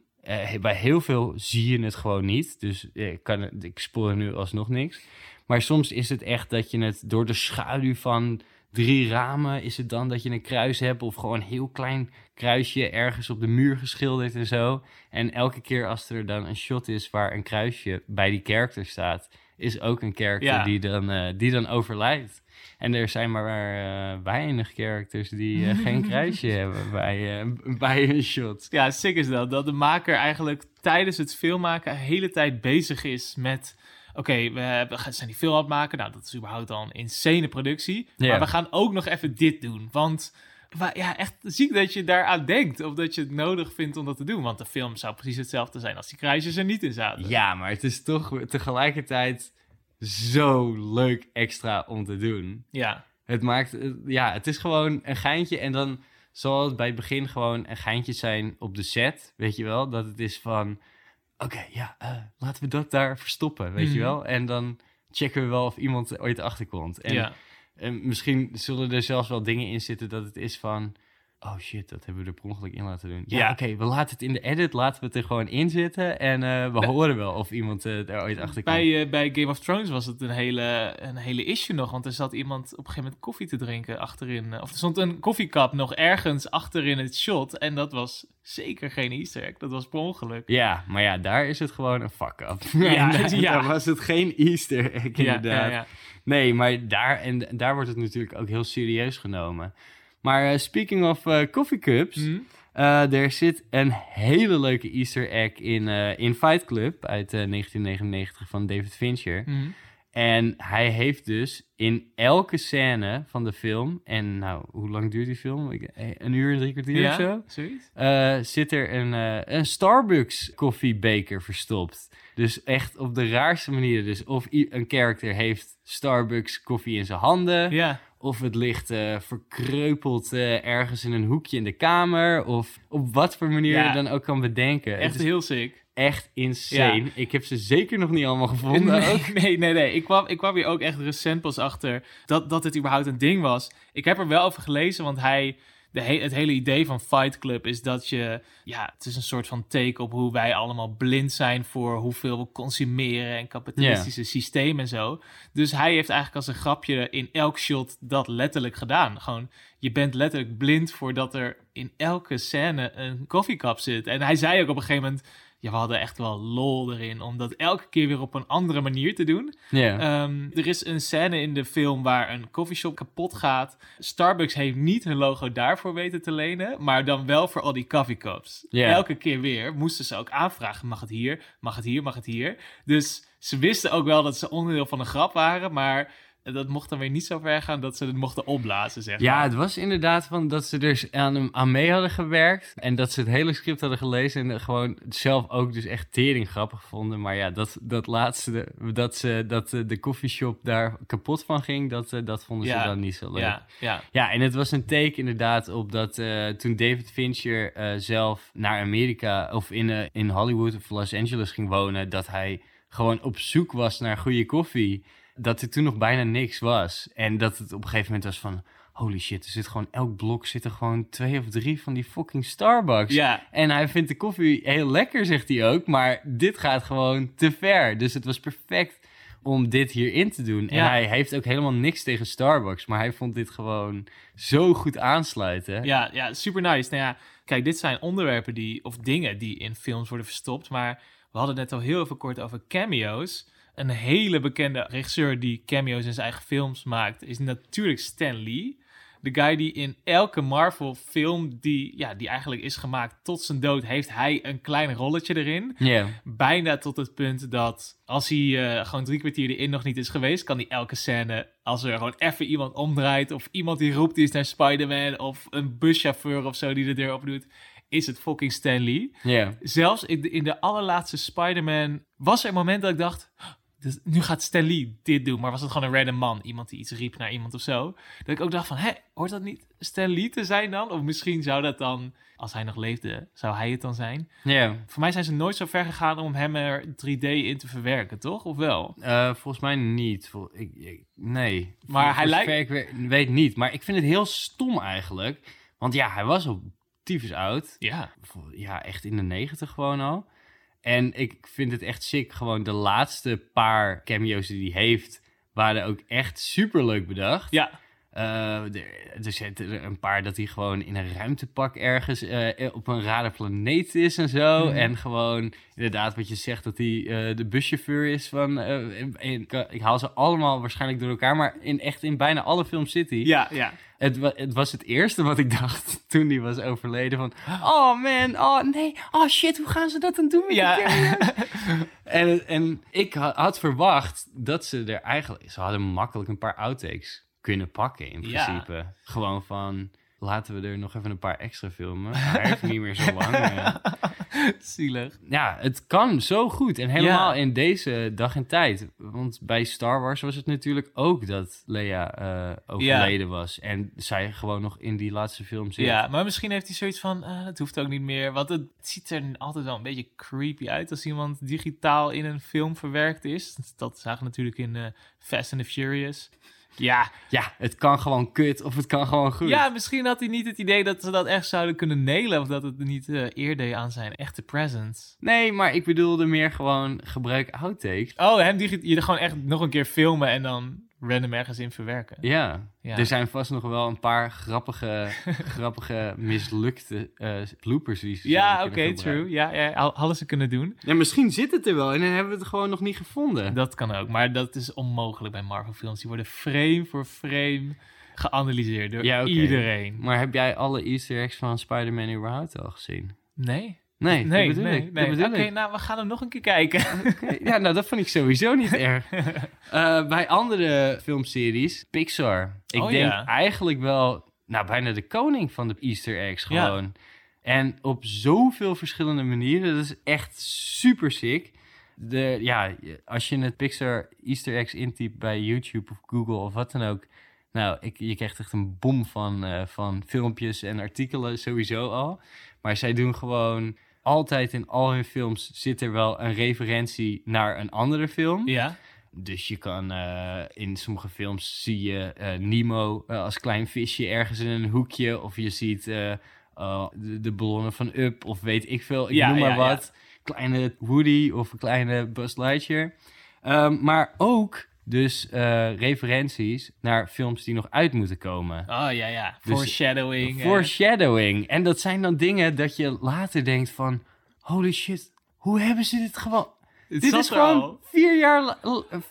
Speaker 1: bij heel veel zie je het gewoon niet. Dus ik, kan, ik spoor nu alsnog niks. Maar soms is het echt dat je het door de schaduw van drie ramen, is het dan dat je een kruis hebt. Of gewoon een heel klein kruisje ergens op de muur geschilderd en zo. En elke keer als er dan een shot is waar een kruisje bij die character staat, is ook een character
Speaker 2: Ja.
Speaker 1: die, dan, eh, die dan overlijdt. En er zijn maar eh, weinig characters die eh, geen kruisje hebben bij, bij een shot.
Speaker 2: ja, sick is dat. Dat de maker eigenlijk tijdens het filmmaken de hele tijd bezig is met... Oké, we we zijn die film aan het maken. Nou, dat is überhaupt al een insane productie.
Speaker 1: Ja.
Speaker 2: Maar we gaan ook nog even dit doen. Want wa- ja, echt ziek dat je daaraan denkt. Of dat je het nodig vindt om dat te doen. Want de film zou precies hetzelfde zijn als die kruisjes er niet in zaten.
Speaker 1: Ja, maar het is toch tegelijkertijd zo leuk extra om te doen.
Speaker 2: Ja,
Speaker 1: Het maakt, eh, ja, het is gewoon een geintje en dan zal het bij het begin gewoon een geintje zijn op de set, weet je wel? Dat het is van, oké, ja, eh, laten we dat daar verstoppen, weet
Speaker 2: Mhm.
Speaker 1: je wel? En dan checken we wel of iemand er ooit achterkomt. En,
Speaker 2: ja.
Speaker 1: En misschien zullen er zelfs wel dingen in zitten dat het is van... Oh shit, dat hebben we er per ongeluk in laten doen. Ja,
Speaker 2: Ja.
Speaker 1: oké, we laten het in de edit, laten we het er gewoon in zitten. En eh, we
Speaker 2: Bij-
Speaker 1: horen wel of iemand eh, er ooit achter komt.
Speaker 2: Bij, eh, bij Game of Thrones was het een hele, een hele issue nog. Want er zat iemand op een gegeven moment koffie te drinken achterin. eh, Of er stond een koffiekap nog ergens achterin het shot. En dat was zeker geen easter egg. Dat was per ongeluk.
Speaker 1: Ja, maar ja, daar is het gewoon een fuck-up.
Speaker 2: Ja,
Speaker 1: daar,
Speaker 2: ja.
Speaker 1: daar was het geen easter egg, inderdaad. Nee, maar daar, en daar wordt het natuurlijk ook heel serieus genomen. Maar eh, speaking of eh coffee cups...
Speaker 2: Hm?
Speaker 1: Eh, er zit een hele leuke Easter egg in, eh, in Fight Club uit eh, 1999 van David Fincher.
Speaker 2: Hm.
Speaker 1: En hij heeft dus in elke scène van de film, en nou, hoe lang duurt die film? Eh, Een uur en drie kwartier of zo?
Speaker 2: Zoiets?
Speaker 1: Eh, zit er een, eh, een Starbucks koffiebeker verstopt. Dus echt op de raarste manier. Dus of een character heeft Starbucks koffie in zijn handen.
Speaker 2: Ja,
Speaker 1: Of het ligt eh, verkreupeld eh, ergens in een hoekje in de kamer. Of op wat voor manier
Speaker 2: Ja.
Speaker 1: je dan ook kan bedenken.
Speaker 2: echt
Speaker 1: het is
Speaker 2: heel sick.
Speaker 1: echt insane. Ik heb ze zeker nog niet allemaal gevonden. ook.
Speaker 2: Nee, nee, nee. nee. Ik, kwam, ik kwam hier ook echt recent pas achter dat, dat dit überhaupt een ding was. Ik heb er wel over gelezen, want hij... De he- het hele idee van Fight Club is dat je... Ja, het is een soort van take op hoe wij allemaal blind zijn... voor hoeveel we consumeren en kapitalistische systemen en zo. Dus hij heeft eigenlijk als een grapje in elk shot dat letterlijk gedaan. Gewoon, je bent letterlijk blind voordat er in elke scène een koffiekap zit. En hij zei ook op een gegeven moment... Ja, we hadden echt wel lol erin om dat elke keer weer op een andere manier te doen.
Speaker 1: Ja.
Speaker 2: Ehm, er is een scène in de film waar een coffeeshop kapot gaat. Starbucks heeft niet hun logo daarvoor weten te lenen, maar dan wel voor al die coffeecups. Elke keer weer moesten ze ook aanvragen: mag het hier, mag het hier, mag het hier. Dus ze wisten ook wel dat ze onderdeel van een grap waren, maar dat mocht dan weer niet zo ver gaan dat ze het mochten opblazen, zeg
Speaker 1: Ja,
Speaker 2: maar.
Speaker 1: het was inderdaad van dat ze er aan, aan mee hadden gewerkt. En dat ze het hele script hadden gelezen. En gewoon zelf ook dus echt tering grappig vonden. Maar ja, dat, dat laatste, dat, ze, dat eh, de koffieshop daar kapot van ging, dat, eh, dat vonden
Speaker 2: Ja.
Speaker 1: ze dan niet zo leuk.
Speaker 2: Ja, ja.
Speaker 1: Ja, en het was een take inderdaad op dat eh, toen David Fincher zelf naar Amerika of in, in Hollywood of Los Angeles ging wonen, dat hij gewoon op zoek was naar goede koffie. Dat er toen nog bijna niks was. En dat het op een gegeven moment was van, holy shit, er zit gewoon elk blok zitten gewoon twee of drie van die fucking Starbucks.
Speaker 2: Ja,
Speaker 1: En hij vindt de koffie heel lekker, zegt hij ook. Maar dit gaat gewoon te ver. Dus het was perfect om dit hierin te doen. En
Speaker 2: Ja.
Speaker 1: hij heeft ook helemaal niks tegen Starbucks. Maar hij vond dit gewoon zo goed aansluiten.
Speaker 2: ja, ja, super nice. Nou ja, kijk, dit zijn onderwerpen die, of dingen die in films worden verstopt. Maar we hadden net al heel even kort over cameo's. Een hele bekende regisseur die cameo's in zijn eigen films maakt, is natuurlijk Stan Lee. De guy die in elke Marvel-film die, ja, die eigenlijk is gemaakt tot zijn dood, heeft hij een klein rolletje erin.
Speaker 1: Ja.
Speaker 2: Bijna tot het punt dat als hij eh, gewoon drie kwartier erin nog niet is geweest, kan hij elke scène, als er gewoon even iemand omdraait of iemand die roept iets naar Spider-Man of een buschauffeur of zo die de deur open doet, is het fucking Stan Lee.
Speaker 1: Ja.
Speaker 2: Zelfs in de, in de allerlaatste Spider-Man was er een moment dat ik dacht, dus nu gaat Stan Lee dit doen, maar was het gewoon een random man, iemand die iets riep naar iemand of zo. Dat ik ook dacht van, hé, hoort dat niet Stan Lee te zijn dan? Of misschien zou dat dan, als hij nog leefde, zou hij het dan zijn?
Speaker 1: Ja.
Speaker 2: Voor mij zijn ze nooit zo ver gegaan om hem er 3D in te verwerken, toch? Of wel?
Speaker 1: Eh, volgens mij niet. Vol- ik, ik- nee.
Speaker 2: Maar hij lijkt-
Speaker 1: Ik weet, niet. Maar ik vind het heel stom eigenlijk. Want ja, hij was al tyfus oud.
Speaker 2: Ja.
Speaker 1: Ja, echt in de negentig gewoon al. En ik vind het echt sick. Gewoon de laatste paar cameo's die hij heeft... waren ook echt super leuk bedacht.
Speaker 2: Ja,
Speaker 1: Eh, er, er zitten er een paar dat hij gewoon in een ruimtepak ergens eh, op een rare planeet is en zo.
Speaker 2: Mhm.
Speaker 1: En gewoon inderdaad wat je zegt dat hij eh, de buschauffeur is van... en- en ik, ik haal ze allemaal waarschijnlijk door elkaar, maar in, echt in bijna alle films zit hij.
Speaker 2: ja, ja.
Speaker 1: Het, wa- het was het eerste wat ik dacht toen hij was overleden van... Oh man, oh nee, oh shit, hoe gaan ze dat dan doen met
Speaker 2: Ja.
Speaker 1: die en, en ik ha- had verwacht dat ze er eigenlijk... Ze hadden makkelijk een paar outtakes kunnen pakken in
Speaker 2: Ja.
Speaker 1: principe. Gewoon van, laten we er nog even een paar extra filmen. Hij heeft niet meer zo lang. eh.
Speaker 2: Zielig.
Speaker 1: Ja, het kan zo goed. En helemaal
Speaker 2: Ja.
Speaker 1: in deze dag en tijd. Want bij Star Wars was het natuurlijk ook dat Leia eh, overleden was. En zij gewoon nog in die laatste film zit.
Speaker 2: Ja, maar misschien heeft hij zoiets van, eh het hoeft ook niet meer. Want het ziet er altijd wel een beetje creepy uit als iemand digitaal in een film verwerkt is. Dat zagen we natuurlijk in Fast and the Furious. Ja,
Speaker 1: Ja, het kan gewoon kut of het kan gewoon goed.
Speaker 2: ja, misschien had hij niet het idee dat ze dat echt zouden kunnen nailen. Of dat het niet eh eer deed aan zijn echte presence.
Speaker 1: Nee, maar ik bedoelde meer gewoon gebruik outtakes.
Speaker 2: Oh, hem digi- je gewoon echt nog een keer filmen en dan random ergens in verwerken.
Speaker 1: Ja.
Speaker 2: Ja.
Speaker 1: er zijn vast nog wel een paar grappige, grappige mislukte eh bloopers die ze
Speaker 2: Ja, oké, true. Ja, ja, hadden ze kunnen doen.
Speaker 1: Ja, misschien zit het er wel en dan hebben we het gewoon nog niet gevonden.
Speaker 2: Dat kan ook, maar dat is onmogelijk bij Marvel films. Die worden frame voor frame geanalyseerd door
Speaker 1: Ja,
Speaker 2: iedereen.
Speaker 1: Maar heb jij alle easter eggs van Spider-Man überhaupt al gezien?
Speaker 2: Nee?
Speaker 1: Nee,
Speaker 2: Nee,
Speaker 1: dat bedoel
Speaker 2: nee,
Speaker 1: ik.
Speaker 2: nee.
Speaker 1: Dat
Speaker 2: Oké, nou, we gaan hem nog een keer kijken.
Speaker 1: Ja, nou, dat vond ik sowieso niet erg. Eh, bij andere filmseries, Pixar. Ik
Speaker 2: Oh,
Speaker 1: denk
Speaker 2: ja.
Speaker 1: eigenlijk wel, nou, bijna de koning van de easter eggs
Speaker 2: Ja.
Speaker 1: gewoon. En op zoveel verschillende manieren. Dat is echt super sick. De, ja, als je het Pixar easter eggs intypt bij YouTube of Google of wat dan ook... Nou, ik, je krijgt echt een bom van, eh, van filmpjes en artikelen sowieso al. Maar zij doen gewoon altijd in al hun films zit er wel een referentie naar een andere film.
Speaker 2: ja,
Speaker 1: Dus je kan eh, in sommige films zie je eh, Nemo eh, als klein visje ergens in een hoekje. Of je ziet eh, de, de ballonnen van Up of weet ik veel. Ik
Speaker 2: Ja,
Speaker 1: noem maar
Speaker 2: ja, ja.
Speaker 1: wat. Kleine Woody of een kleine Buzz Lightyear. Ehm, maar ook dus eh, referenties naar films die nog uit moeten komen.
Speaker 2: oh ja, ja.
Speaker 1: Dus-
Speaker 2: Foreshadowing.
Speaker 1: Foreshadowing. En dat zijn dan dingen dat je later denkt van... Holy shit, hoe hebben ze dit gewoon...
Speaker 2: Het
Speaker 1: dit is gewoon
Speaker 2: al.
Speaker 1: vier jaar,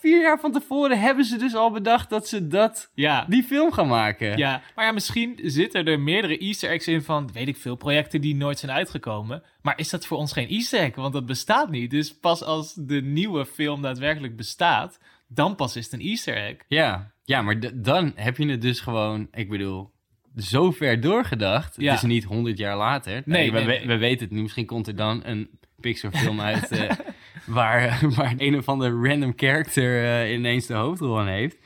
Speaker 1: vier jaar van tevoren hebben ze dus al bedacht dat ze dat,
Speaker 2: Ja.
Speaker 1: die film gaan maken.
Speaker 2: Ja, maar ja, misschien zitten er meerdere easter eggs in van, weet ik veel, projecten die nooit zijn uitgekomen. Maar is dat voor ons geen easter egg? Want dat bestaat niet. Dus pas als de nieuwe film daadwerkelijk bestaat, dan pas is het een easter egg.
Speaker 1: Ja, ja maar dan heb je het dus gewoon, ik bedoel, zo ver doorgedacht.
Speaker 2: Ja.
Speaker 1: Het is niet honderd jaar later.
Speaker 2: Nee,
Speaker 1: we,
Speaker 2: nee,
Speaker 1: we-
Speaker 2: nee.
Speaker 1: we weten het niet. Misschien komt er dan een Pixar-film uit eh, waar, waar een of andere random character eh, ineens de hoofdrol aan heeft.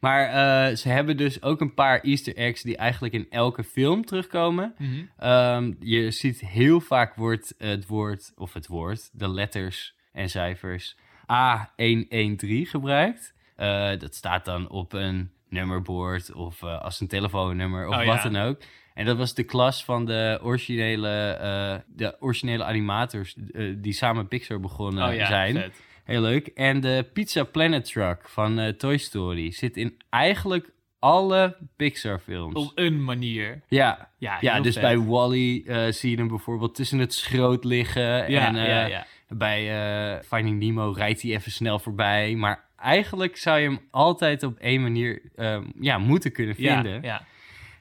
Speaker 1: Maar eh, ze hebben dus ook een paar easter eggs die eigenlijk in elke film terugkomen. Ehm, je ziet heel vaak wordt het woord, of het woord, de letters en cijfers A113 gebruikt. Eh, dat staat dan op een nummerbord of eh, als een telefoonnummer of
Speaker 2: Oh,
Speaker 1: wat
Speaker 2: ja.
Speaker 1: dan ook. En dat was de klas van de originele, eh, de originele animators die samen Pixar begonnen
Speaker 2: oh ja,
Speaker 1: zijn.
Speaker 2: vet.
Speaker 1: Heel leuk. En de Pizza Planet Truck van Toy Story zit in eigenlijk alle Pixar-films.
Speaker 2: Op een manier.
Speaker 1: Ja,
Speaker 2: Ja,
Speaker 1: ja dus
Speaker 2: vet.
Speaker 1: bij Wally eh zie je hem bijvoorbeeld tussen het schroot liggen.
Speaker 2: Ja,
Speaker 1: en
Speaker 2: ja, ja.
Speaker 1: Bij eh, Finding Nemo rijdt hij even snel voorbij. Maar eigenlijk zou je hem altijd op één manier ehm, ja, moeten kunnen vinden.
Speaker 2: Ja, ja.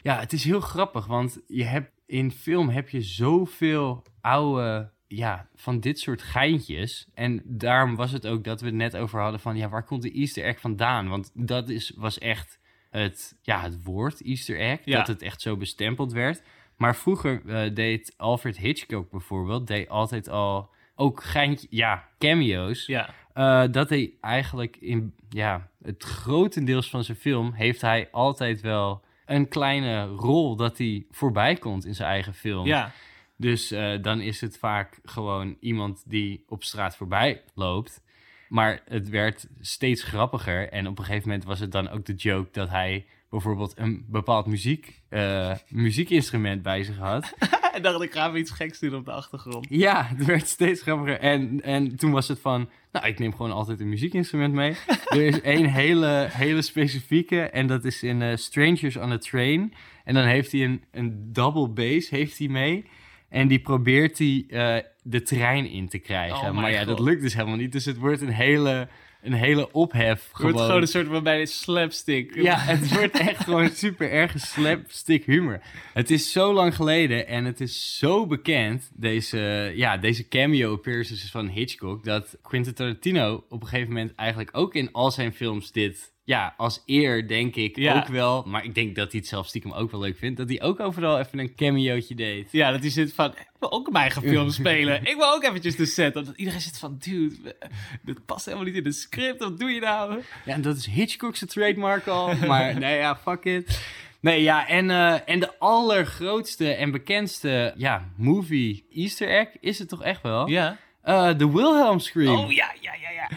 Speaker 1: Ja, het is heel grappig, want je hebt, in film heb je zoveel oude, ja, van dit soort geintjes. En daarom was het ook dat we het net over hadden van, ja, waar komt de Easter egg vandaan? Want dat is, was echt het, ja, het woord Easter egg,
Speaker 2: Ja.
Speaker 1: dat het echt zo bestempeld werd. Maar vroeger eh, deed Alfred Hitchcock bijvoorbeeld, deed altijd al ook geintje, ja, cameo's.
Speaker 2: ja.
Speaker 1: Eh, dat hij eigenlijk in ja, het grotendeels van zijn film heeft hij altijd wel een kleine rol dat hij voorbij komt in zijn eigen film.
Speaker 2: ja.
Speaker 1: Dus eh, dan is het vaak gewoon iemand die op straat voorbij loopt. Maar het werd steeds grappiger. En op een gegeven moment was het dan ook de joke dat hij bijvoorbeeld een bepaald muziek, eh, muziekinstrument bij zich had.
Speaker 2: En dacht ik, ga even iets geks doen op de achtergrond.
Speaker 1: Ja, het werd steeds grappiger. En, en toen was het van, nou, ik neem gewoon altijd een muziekinstrument mee. er is één hele, hele specifieke en dat is in eh, Strangers on a Train. En dan heeft hij een, een double bass heeft hij mee. En die probeert hij eh, de trein in te krijgen.
Speaker 2: Oh
Speaker 1: maar ja, dat lukt dus helemaal niet. Dus het wordt een hele, een hele ophef
Speaker 2: Het wordt
Speaker 1: gewoon.
Speaker 2: gewoon een soort van bij slapstick.
Speaker 1: Ja, het wordt echt gewoon super erg slapstick humor. Het is zo lang geleden en het is zo bekend, deze, ja, deze cameo appearances van Hitchcock, dat Quentin Tarantino op een gegeven moment eigenlijk ook in al zijn films dit, ja, als eer denk ik
Speaker 2: Ja.
Speaker 1: ook wel, maar ik denk dat hij het zelf stiekem ook wel leuk vindt, dat hij ook overal even een cameootje deed.
Speaker 2: Ja, dat hij zit van, ik wil ook mijn eigen film spelen. Ik wil ook eventjes de set. Dat iedereen zit van, dude, dit past helemaal niet in het script. Wat doe je nou?
Speaker 1: Ja, en dat is Hitchcock's trademark al. Maar nee, ja, fuck it. Nee, ja, en, eh, en de allergrootste en bekendste ja, movie easter egg is het toch echt wel?
Speaker 2: Ja.
Speaker 1: Eh, De Wilhelm Scream.
Speaker 2: Oh ja.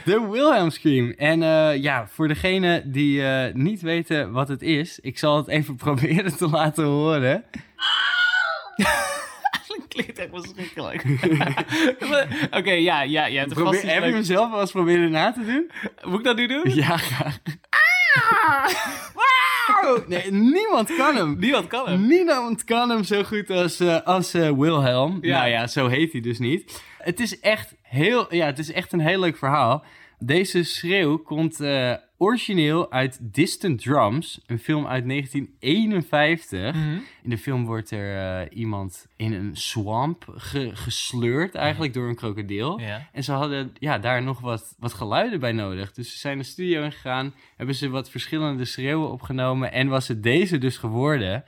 Speaker 1: De Wilhelm Scream. En eh, ja, voor degene die eh, niet weten wat het is, ik zal het even proberen te laten horen.
Speaker 2: Dat klinkt echt verschrikkelijk. Oké, ja, ja, vast
Speaker 1: Probeer, heb je
Speaker 2: leuks-
Speaker 1: hem zelf wel eens proberen na te doen?
Speaker 2: Moet ik dat nu doen?
Speaker 1: Ja, graag. Wow! Nee, niemand kan hem.
Speaker 2: Niemand kan hem.
Speaker 1: Niemand kan hem zo goed als, eh, als Wilhelm.
Speaker 2: Ja.
Speaker 1: Nou ja, zo heet hij dus niet. Het is echt heel, ja, het is echt een heel leuk verhaal. Deze schreeuw komt eh, origineel uit Distant Drums, een film uit 1951.
Speaker 2: Mhm.
Speaker 1: In de film wordt er eh, iemand in een swamp ge- gesleurd, eigenlijk door een krokodil. En ze hadden ja, daar nog wat, wat geluiden bij nodig. Dus ze zijn de studio ingegaan, hebben ze wat verschillende schreeuwen opgenomen en was het deze dus geworden.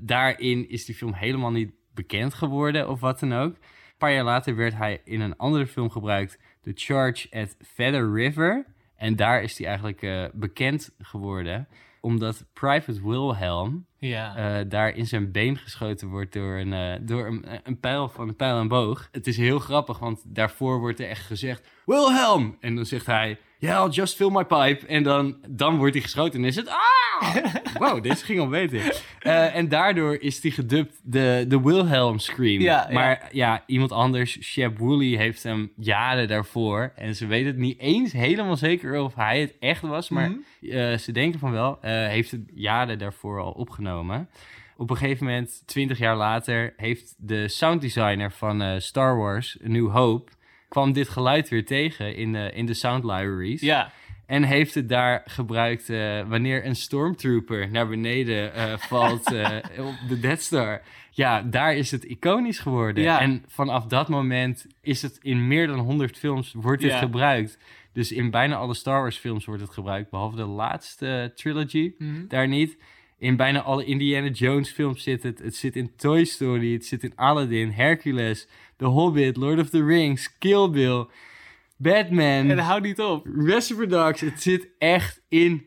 Speaker 1: Daarin is die film helemaal niet bekend geworden of wat dan ook. Een paar jaar later werd hij in een andere film gebruikt, The Charge at Feather River. En daar is hij eigenlijk eh, bekend geworden, omdat Private Wilhelm
Speaker 2: Ja.
Speaker 1: eh, daar in zijn been geschoten wordt door een, eh, door een, een pijl van een pijl en boog. Het is heel grappig, want daarvoor wordt er echt gezegd... Wilhelm! En dan zegt hij... Yeah, I'll just fill my pipe. En dan, dan wordt hij geschoten en is het... Ah! Wow, deze ging al beter. Eh, en daardoor is hij gedubt de, de Wilhelm Scream.
Speaker 2: Ja, ja.
Speaker 1: maar ja, iemand anders, Shep Woolley, heeft hem jaren daarvoor... En ze weten het niet eens helemaal zeker of hij het echt was... maar
Speaker 2: Mhm.
Speaker 1: eh, ze denken van wel, eh, heeft het jaren daarvoor al opgenomen. Op een gegeven moment, twintig jaar later, heeft de sounddesigner van Star Wars, New Hope, kwam dit geluid weer tegen in, de in de sound libraries.
Speaker 2: ja.
Speaker 1: En heeft het daar gebruikt eh, wanneer een stormtrooper naar beneden eh, valt eh, op de Death Star. Ja, daar is het iconisch geworden.
Speaker 2: Ja.
Speaker 1: En vanaf dat moment is het in meer dan 100 films wordt dit
Speaker 2: Ja.
Speaker 1: gebruikt. Dus in bijna alle Star Wars films wordt het gebruikt, behalve de laatste trilogy
Speaker 2: Mhm.
Speaker 1: daar niet. In bijna alle Indiana Jones films zit het. Het zit in Toy Story, het zit in Aladdin, Hercules, The Hobbit, Lord of the Rings, Kill Bill. Batman,
Speaker 2: En houdt niet op.
Speaker 1: Reservoir Dogs. Het zit echt in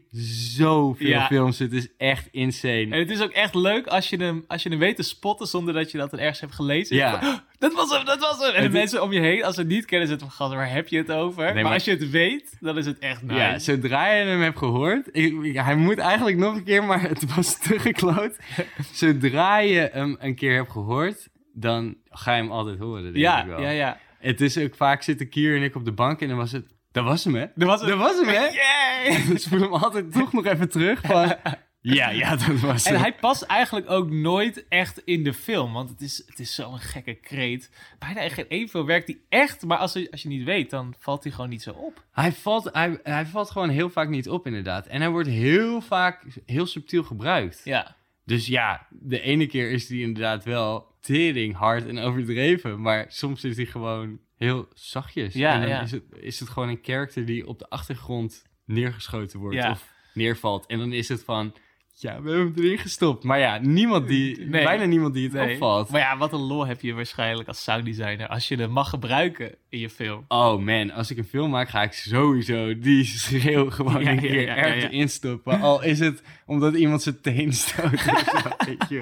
Speaker 1: zoveel
Speaker 2: Ja.
Speaker 1: films. Het is echt insane.
Speaker 2: En het is ook echt leuk als je hem, als je hem weet te spotten zonder dat je dat er ergens hebt gelezen.
Speaker 1: Ja.
Speaker 2: Van, "Oh, dat was hem, dat was hem. En de mensen om je heen, als ze het niet kennen, zitten van, gast, waar heb je het over? maar,
Speaker 1: maar-
Speaker 2: als je het weet, dan is het echt nice.
Speaker 1: Ja, zodra je hem hebt gehoord... ik- hij moet eigenlijk nog een keer, maar het was te gekloot. Zodra je hem een keer hebt gehoord, dan ga je hem altijd horen, denk
Speaker 2: ja,
Speaker 1: ik wel.
Speaker 2: ja, ja.
Speaker 1: Het is ook vaak zitten Kier en ik op de bank en dan was het... Dat was hem, hè?
Speaker 2: Dat was het.
Speaker 1: Dat was hem, hè?
Speaker 2: Yay!
Speaker 1: Dus voel hem altijd toch nog even terug van... Ja, ja, dat was
Speaker 2: En
Speaker 1: hem.
Speaker 2: hij past eigenlijk ook nooit echt in de film. Want het is, het is zo'n gekke kreet. Bijna geen één film werkt hij echt. Maar als, je- als je niet weet, dan valt hij gewoon niet zo op.
Speaker 1: Hij valt, hij, hij valt gewoon heel vaak niet op, inderdaad. En hij wordt heel vaak heel subtiel gebruikt.
Speaker 2: Ja.
Speaker 1: Dus ja, de ene keer is hij inderdaad wel tering hard en overdreven. Maar soms is hij gewoon heel zachtjes.
Speaker 2: Ja,
Speaker 1: en dan
Speaker 2: ja.
Speaker 1: Is, het, is het gewoon een character die op de achtergrond neergeschoten wordt.
Speaker 2: Ja.
Speaker 1: Of neervalt. En dan is het van... Ja, we hebben hem erin gestopt. Maar ja, niemand die,
Speaker 2: Nee.
Speaker 1: bijna niemand die het
Speaker 2: Nee.
Speaker 1: opvalt.
Speaker 2: Maar ja, wat een lol heb je waarschijnlijk als sounddesigner. Als je hem mag gebruiken in je film.
Speaker 1: Oh man, als ik een film maak, ga ik sowieso die schreeuw gewoon
Speaker 2: Ja,
Speaker 1: een keer
Speaker 2: ja, ja,
Speaker 1: ergens instoppen. Al is het omdat iemand zijn teen stoot. weet je.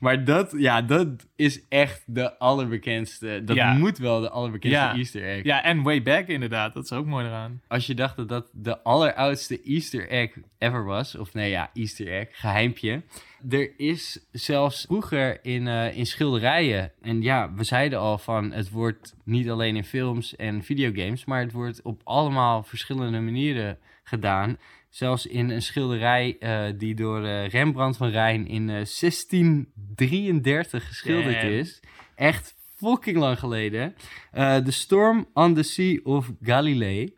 Speaker 1: Maar dat, ja, dat is echt de allerbekendste. Dat
Speaker 2: Ja.
Speaker 1: moet wel de allerbekendste
Speaker 2: Ja.
Speaker 1: Easter egg.
Speaker 2: Ja, en Way Back inderdaad. Dat is ook mooi eraan.
Speaker 1: Als je dacht dat dat de alleroudste Easter egg ever was, of nee ja, Easter egg, geheimpje. Er is zelfs vroeger in, eh, in schilderijen, en ja, we zeiden al van het wordt niet alleen in films en videogames, maar het wordt op allemaal verschillende manieren gedaan. Zelfs in een schilderij eh, die door eh, Rembrandt van Rijn in eh, 1633 geschilderd
Speaker 2: Damn.
Speaker 1: is. Echt fucking lang geleden. Eh The Storm on the Sea of Galilee.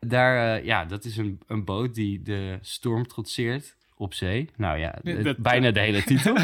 Speaker 1: Daar, eh, ja, dat is een, een boot die de storm trotseert op zee. Nou ja,
Speaker 2: dat-
Speaker 1: bijna de hele titel.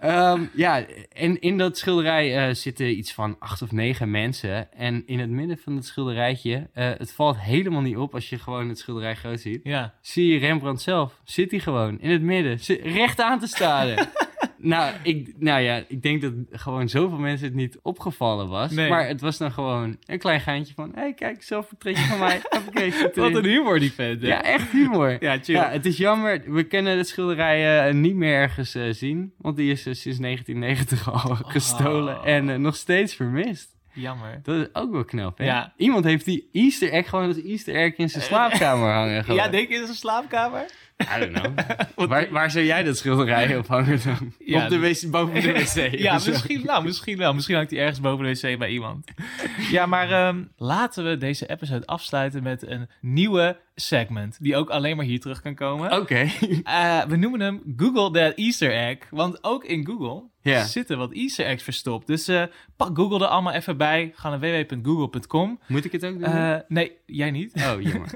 Speaker 1: Ehm, ja, en in dat schilderij eh, zitten iets van acht of negen mensen. En in het midden van het schilderijtje, eh, het valt helemaal niet op als je gewoon het schilderij groot ziet.
Speaker 2: Ja.
Speaker 1: Zie je Rembrandt zelf, zit hij gewoon in het midden, recht aan te staren. nou, ik, nou ja, ik denk dat gewoon zoveel mensen het niet opgevallen was.
Speaker 2: Nee.
Speaker 1: Maar het was dan gewoon een klein geintje van... Hé, hey, kijk, zelfportretje van mij.
Speaker 2: Wat een humor die vent. hè?
Speaker 1: Ja, echt humor.
Speaker 2: Ja, chill.
Speaker 1: Ja, het is jammer. We kunnen het schilderij eh, niet meer ergens eh, zien. Want die is eh, sinds 1990 al gestolen en eh, nog steeds vermist.
Speaker 2: Jammer.
Speaker 1: Dat is ook wel knap, hè?
Speaker 2: Ja.
Speaker 1: Iemand heeft die easter egg gewoon als easter egg in zijn slaapkamer hangen. Gewoon.
Speaker 2: Ja, denk je in zijn slaapkamer?
Speaker 1: I don't know. waar, waar zou jij dat schilderij op hangen dan?
Speaker 2: Ja,
Speaker 1: op de wc, boven de wc?
Speaker 2: Ja,
Speaker 1: of zo.
Speaker 2: misschien, nou, misschien wel. Misschien hangt hij ergens boven de wc bij iemand. Ja, maar ehm, laten we deze episode afsluiten met een nieuwe segment. Die ook alleen maar hier terug kan komen.
Speaker 1: Oké.
Speaker 2: Eh, we noemen hem Google That Easter Egg. Want ook in Google
Speaker 1: Ja.
Speaker 2: zitten wat Easter eggs verstopt. Dus eh, pak Google er allemaal even bij. Ga naar www.google.com.
Speaker 1: Moet ik het ook doen?
Speaker 2: Eh, nee, jij niet.
Speaker 1: oh, jammer.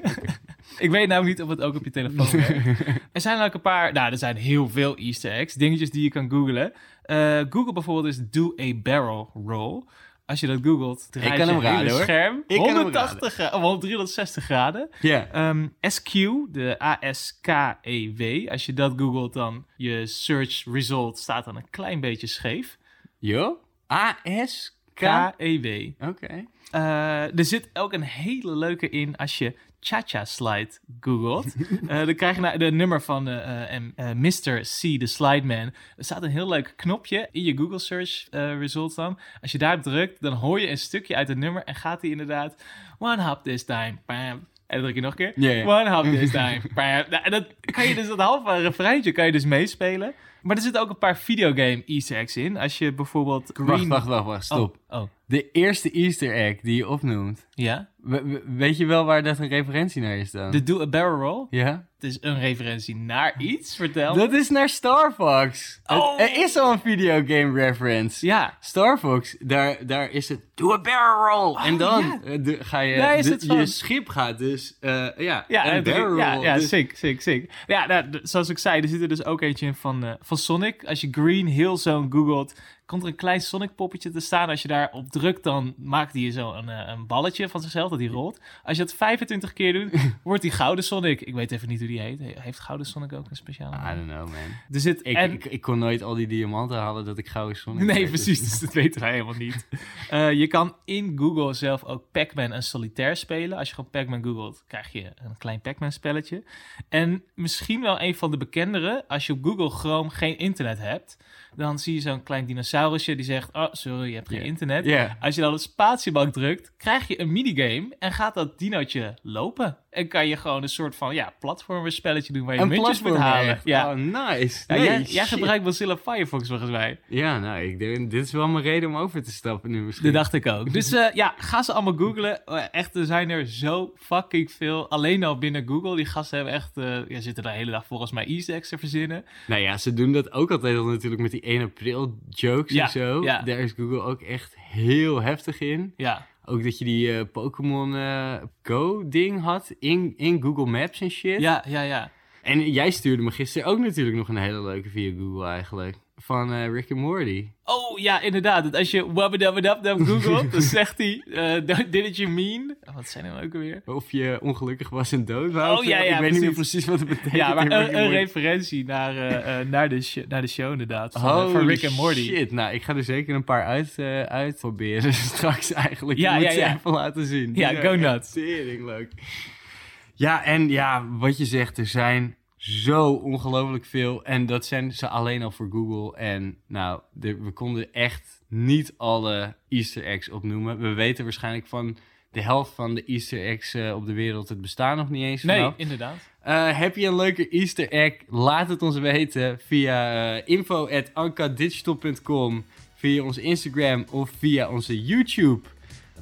Speaker 2: Ik weet namelijk niet of het ook op je telefoon werkt. Er zijn ook een paar, nou, er zijn heel veel Easter eggs, dingetjes die je kan googlen. Eh, Google bijvoorbeeld is do a barrel roll. Als je dat googelt, draait je
Speaker 1: hem
Speaker 2: hele
Speaker 1: raden,
Speaker 2: scherm
Speaker 1: Ik kan hem
Speaker 2: 180 graden, of 360 graden. Ehm, SQ, de A-S-K-E-W. Als je dat googelt, dan je search result staat dan een klein beetje scheef.
Speaker 1: Jo? A-S-K?
Speaker 2: K-E-W.
Speaker 1: Oké.
Speaker 2: Eh, er zit ook een hele leuke in als je Cha-Cha Slide googelt. Eh, dan krijg je nou de nummer van eh, eh, Mr. C, de Slide Man. Er staat een heel leuk knopje in je Google search results dan. Als je daarop drukt, dan hoor je een stukje uit het nummer en gaat hij inderdaad... One hop this time. Bam. En dan druk je nog een keer. One hop this time. Bam. Nou, en dat kan je dus dat halve refreintje kan je dus meespelen. Maar er zitten ook een paar videogame easter eggs in. Als je bijvoorbeeld Green...
Speaker 1: Wacht, wacht, wacht, wacht. Stop.
Speaker 2: Oh, oh.
Speaker 1: De eerste easter egg die je opnoemt.
Speaker 2: Ja.
Speaker 1: We- we- weet je wel waar dat een referentie naar is dan?
Speaker 2: De Do a Barrel Roll.
Speaker 1: Ja?
Speaker 2: Het is een referentie naar iets, vertel.
Speaker 1: Dat is naar Star Fox. Het-
Speaker 2: Oh.
Speaker 1: er is al een videogame reference.
Speaker 2: Ja.
Speaker 1: Star Fox, daar, daar is het do a barrel roll. en dan
Speaker 2: ja.
Speaker 1: eh, de- ga je,
Speaker 2: Daar is
Speaker 1: de-
Speaker 2: het van.
Speaker 1: je schip gaat dus, eh, ja,
Speaker 2: Ja,
Speaker 1: een barrel
Speaker 2: ja,
Speaker 1: roll.
Speaker 2: ja
Speaker 1: Dus-
Speaker 2: sick, sick, sick. Ja, nou, zoals ik zei, er zit er dus ook eentje in van, eh, van Sonic. Als je Green Hill Zone googelt, komt er een klein Sonic poppetje te staan. Als je daarop drukt, dan maakt hij zo een, een balletje van zichzelf dat hij rolt. Als je dat 25 keer doet, wordt die gouden Sonic. Ik weet even niet hoe die heet. He- Heeft Gouden Sonic ook een speciale
Speaker 1: I don't know, man.
Speaker 2: Er zit...
Speaker 1: Ik,
Speaker 2: en,
Speaker 1: ik, ik kon nooit al die diamanten halen dat ik gouden Sonic
Speaker 2: Nee, precies.
Speaker 1: dus-
Speaker 2: Dus dat weten wij helemaal niet. Eh, je kan in Google zelf ook Pac-Man en Solitaire spelen. Als je gewoon Pac-Man googelt, krijg je een klein Pac-Man spelletje. En misschien wel een van de bekendere. Als je op Google Chrome geen internet hebt, dan zie je zo'n klein dinosaurusje die zegt: Oh, sorry, je hebt geen internet. Als je dan op spatiebalk drukt, krijg je een minigame en gaat dat dinootje lopen. En kan je gewoon een soort van ja, platformerspelletje doen waar je
Speaker 1: Een
Speaker 2: muntjes moet halen. Ja.
Speaker 1: Oh, nice.
Speaker 2: Ja,
Speaker 1: Nee,
Speaker 2: jij, jij
Speaker 1: shit.
Speaker 2: gebruikt Mozilla Firefox volgens mij.
Speaker 1: Ja, nou, ik denk, dit is wel mijn reden om over te stappen nu misschien.
Speaker 2: Dat dacht ik ook. Dus eh, ja, ga ze allemaal googlen. Eh, echt, er zijn er zo fucking veel. Alleen al binnen Google. Die gasten hebben echt, eh, ja, zitten de hele dag volgens mij eggs te verzinnen.
Speaker 1: Nou ja, ze doen dat ook altijd al natuurlijk met die 1 april jokes
Speaker 2: Ja,
Speaker 1: en zo.
Speaker 2: ja.
Speaker 1: Daar is Google ook echt heel heftig in.
Speaker 2: Ja,
Speaker 1: Ook dat je die eh, Pokémon eh, Go ding had in, in Google Maps en shit.
Speaker 2: ja, ja, ja.
Speaker 1: En jij stuurde me gisteren ook natuurlijk nog een hele leuke via Google eigenlijk. Van eh, Rick and Morty.
Speaker 2: Oh ja, inderdaad. Als je wabbedabbedabbedab googelt, dan zegt hij, did you mean? Oh, wat zijn nou ook alweer?
Speaker 1: Of je ongelukkig was en dood wou.
Speaker 2: Oh, ja, ja,
Speaker 1: Ik weet niet meer
Speaker 2: precies.
Speaker 1: wat het betekent.
Speaker 2: Ja, maar een,
Speaker 1: and
Speaker 2: referentie naar, eh, eh, naar, de sh- naar de show inderdaad. Van, Rick en Morty.
Speaker 1: shit. Nou, ik ga er zeker een paar uit, uitproberen straks eigenlijk.
Speaker 2: Ja,
Speaker 1: Ja, moet
Speaker 2: ja,
Speaker 1: even laten zien.
Speaker 2: Ja, go nuts.
Speaker 1: tering leuk. Ja, en ja, wat je zegt, er zijn zo ongelooflijk veel. En dat zijn ze alleen al voor Google. En nou, de- we konden echt niet alle easter eggs opnoemen. We weten waarschijnlijk van de helft van de easter eggs eh, op de wereld het bestaan nog niet eens
Speaker 2: Nee,
Speaker 1: vanaf.
Speaker 2: inderdaad.
Speaker 1: Eh, heb je een leuke Easter egg? Laat het ons weten via uh, info.ankadigital.com, via onze Instagram of via onze YouTube.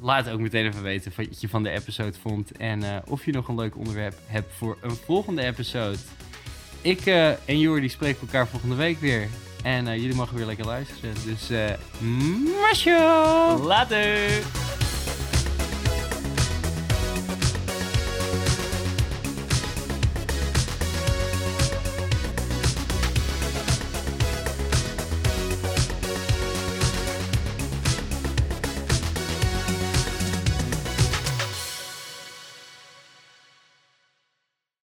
Speaker 1: Laat ook meteen even weten wat je van de episode vond en eh, of je nog een leuk onderwerp hebt voor een volgende episode. Ik eh, en Jordi spreken elkaar volgende week weer. En eh, jullie mogen weer lekker luisteren. Dus, masho!
Speaker 2: Later!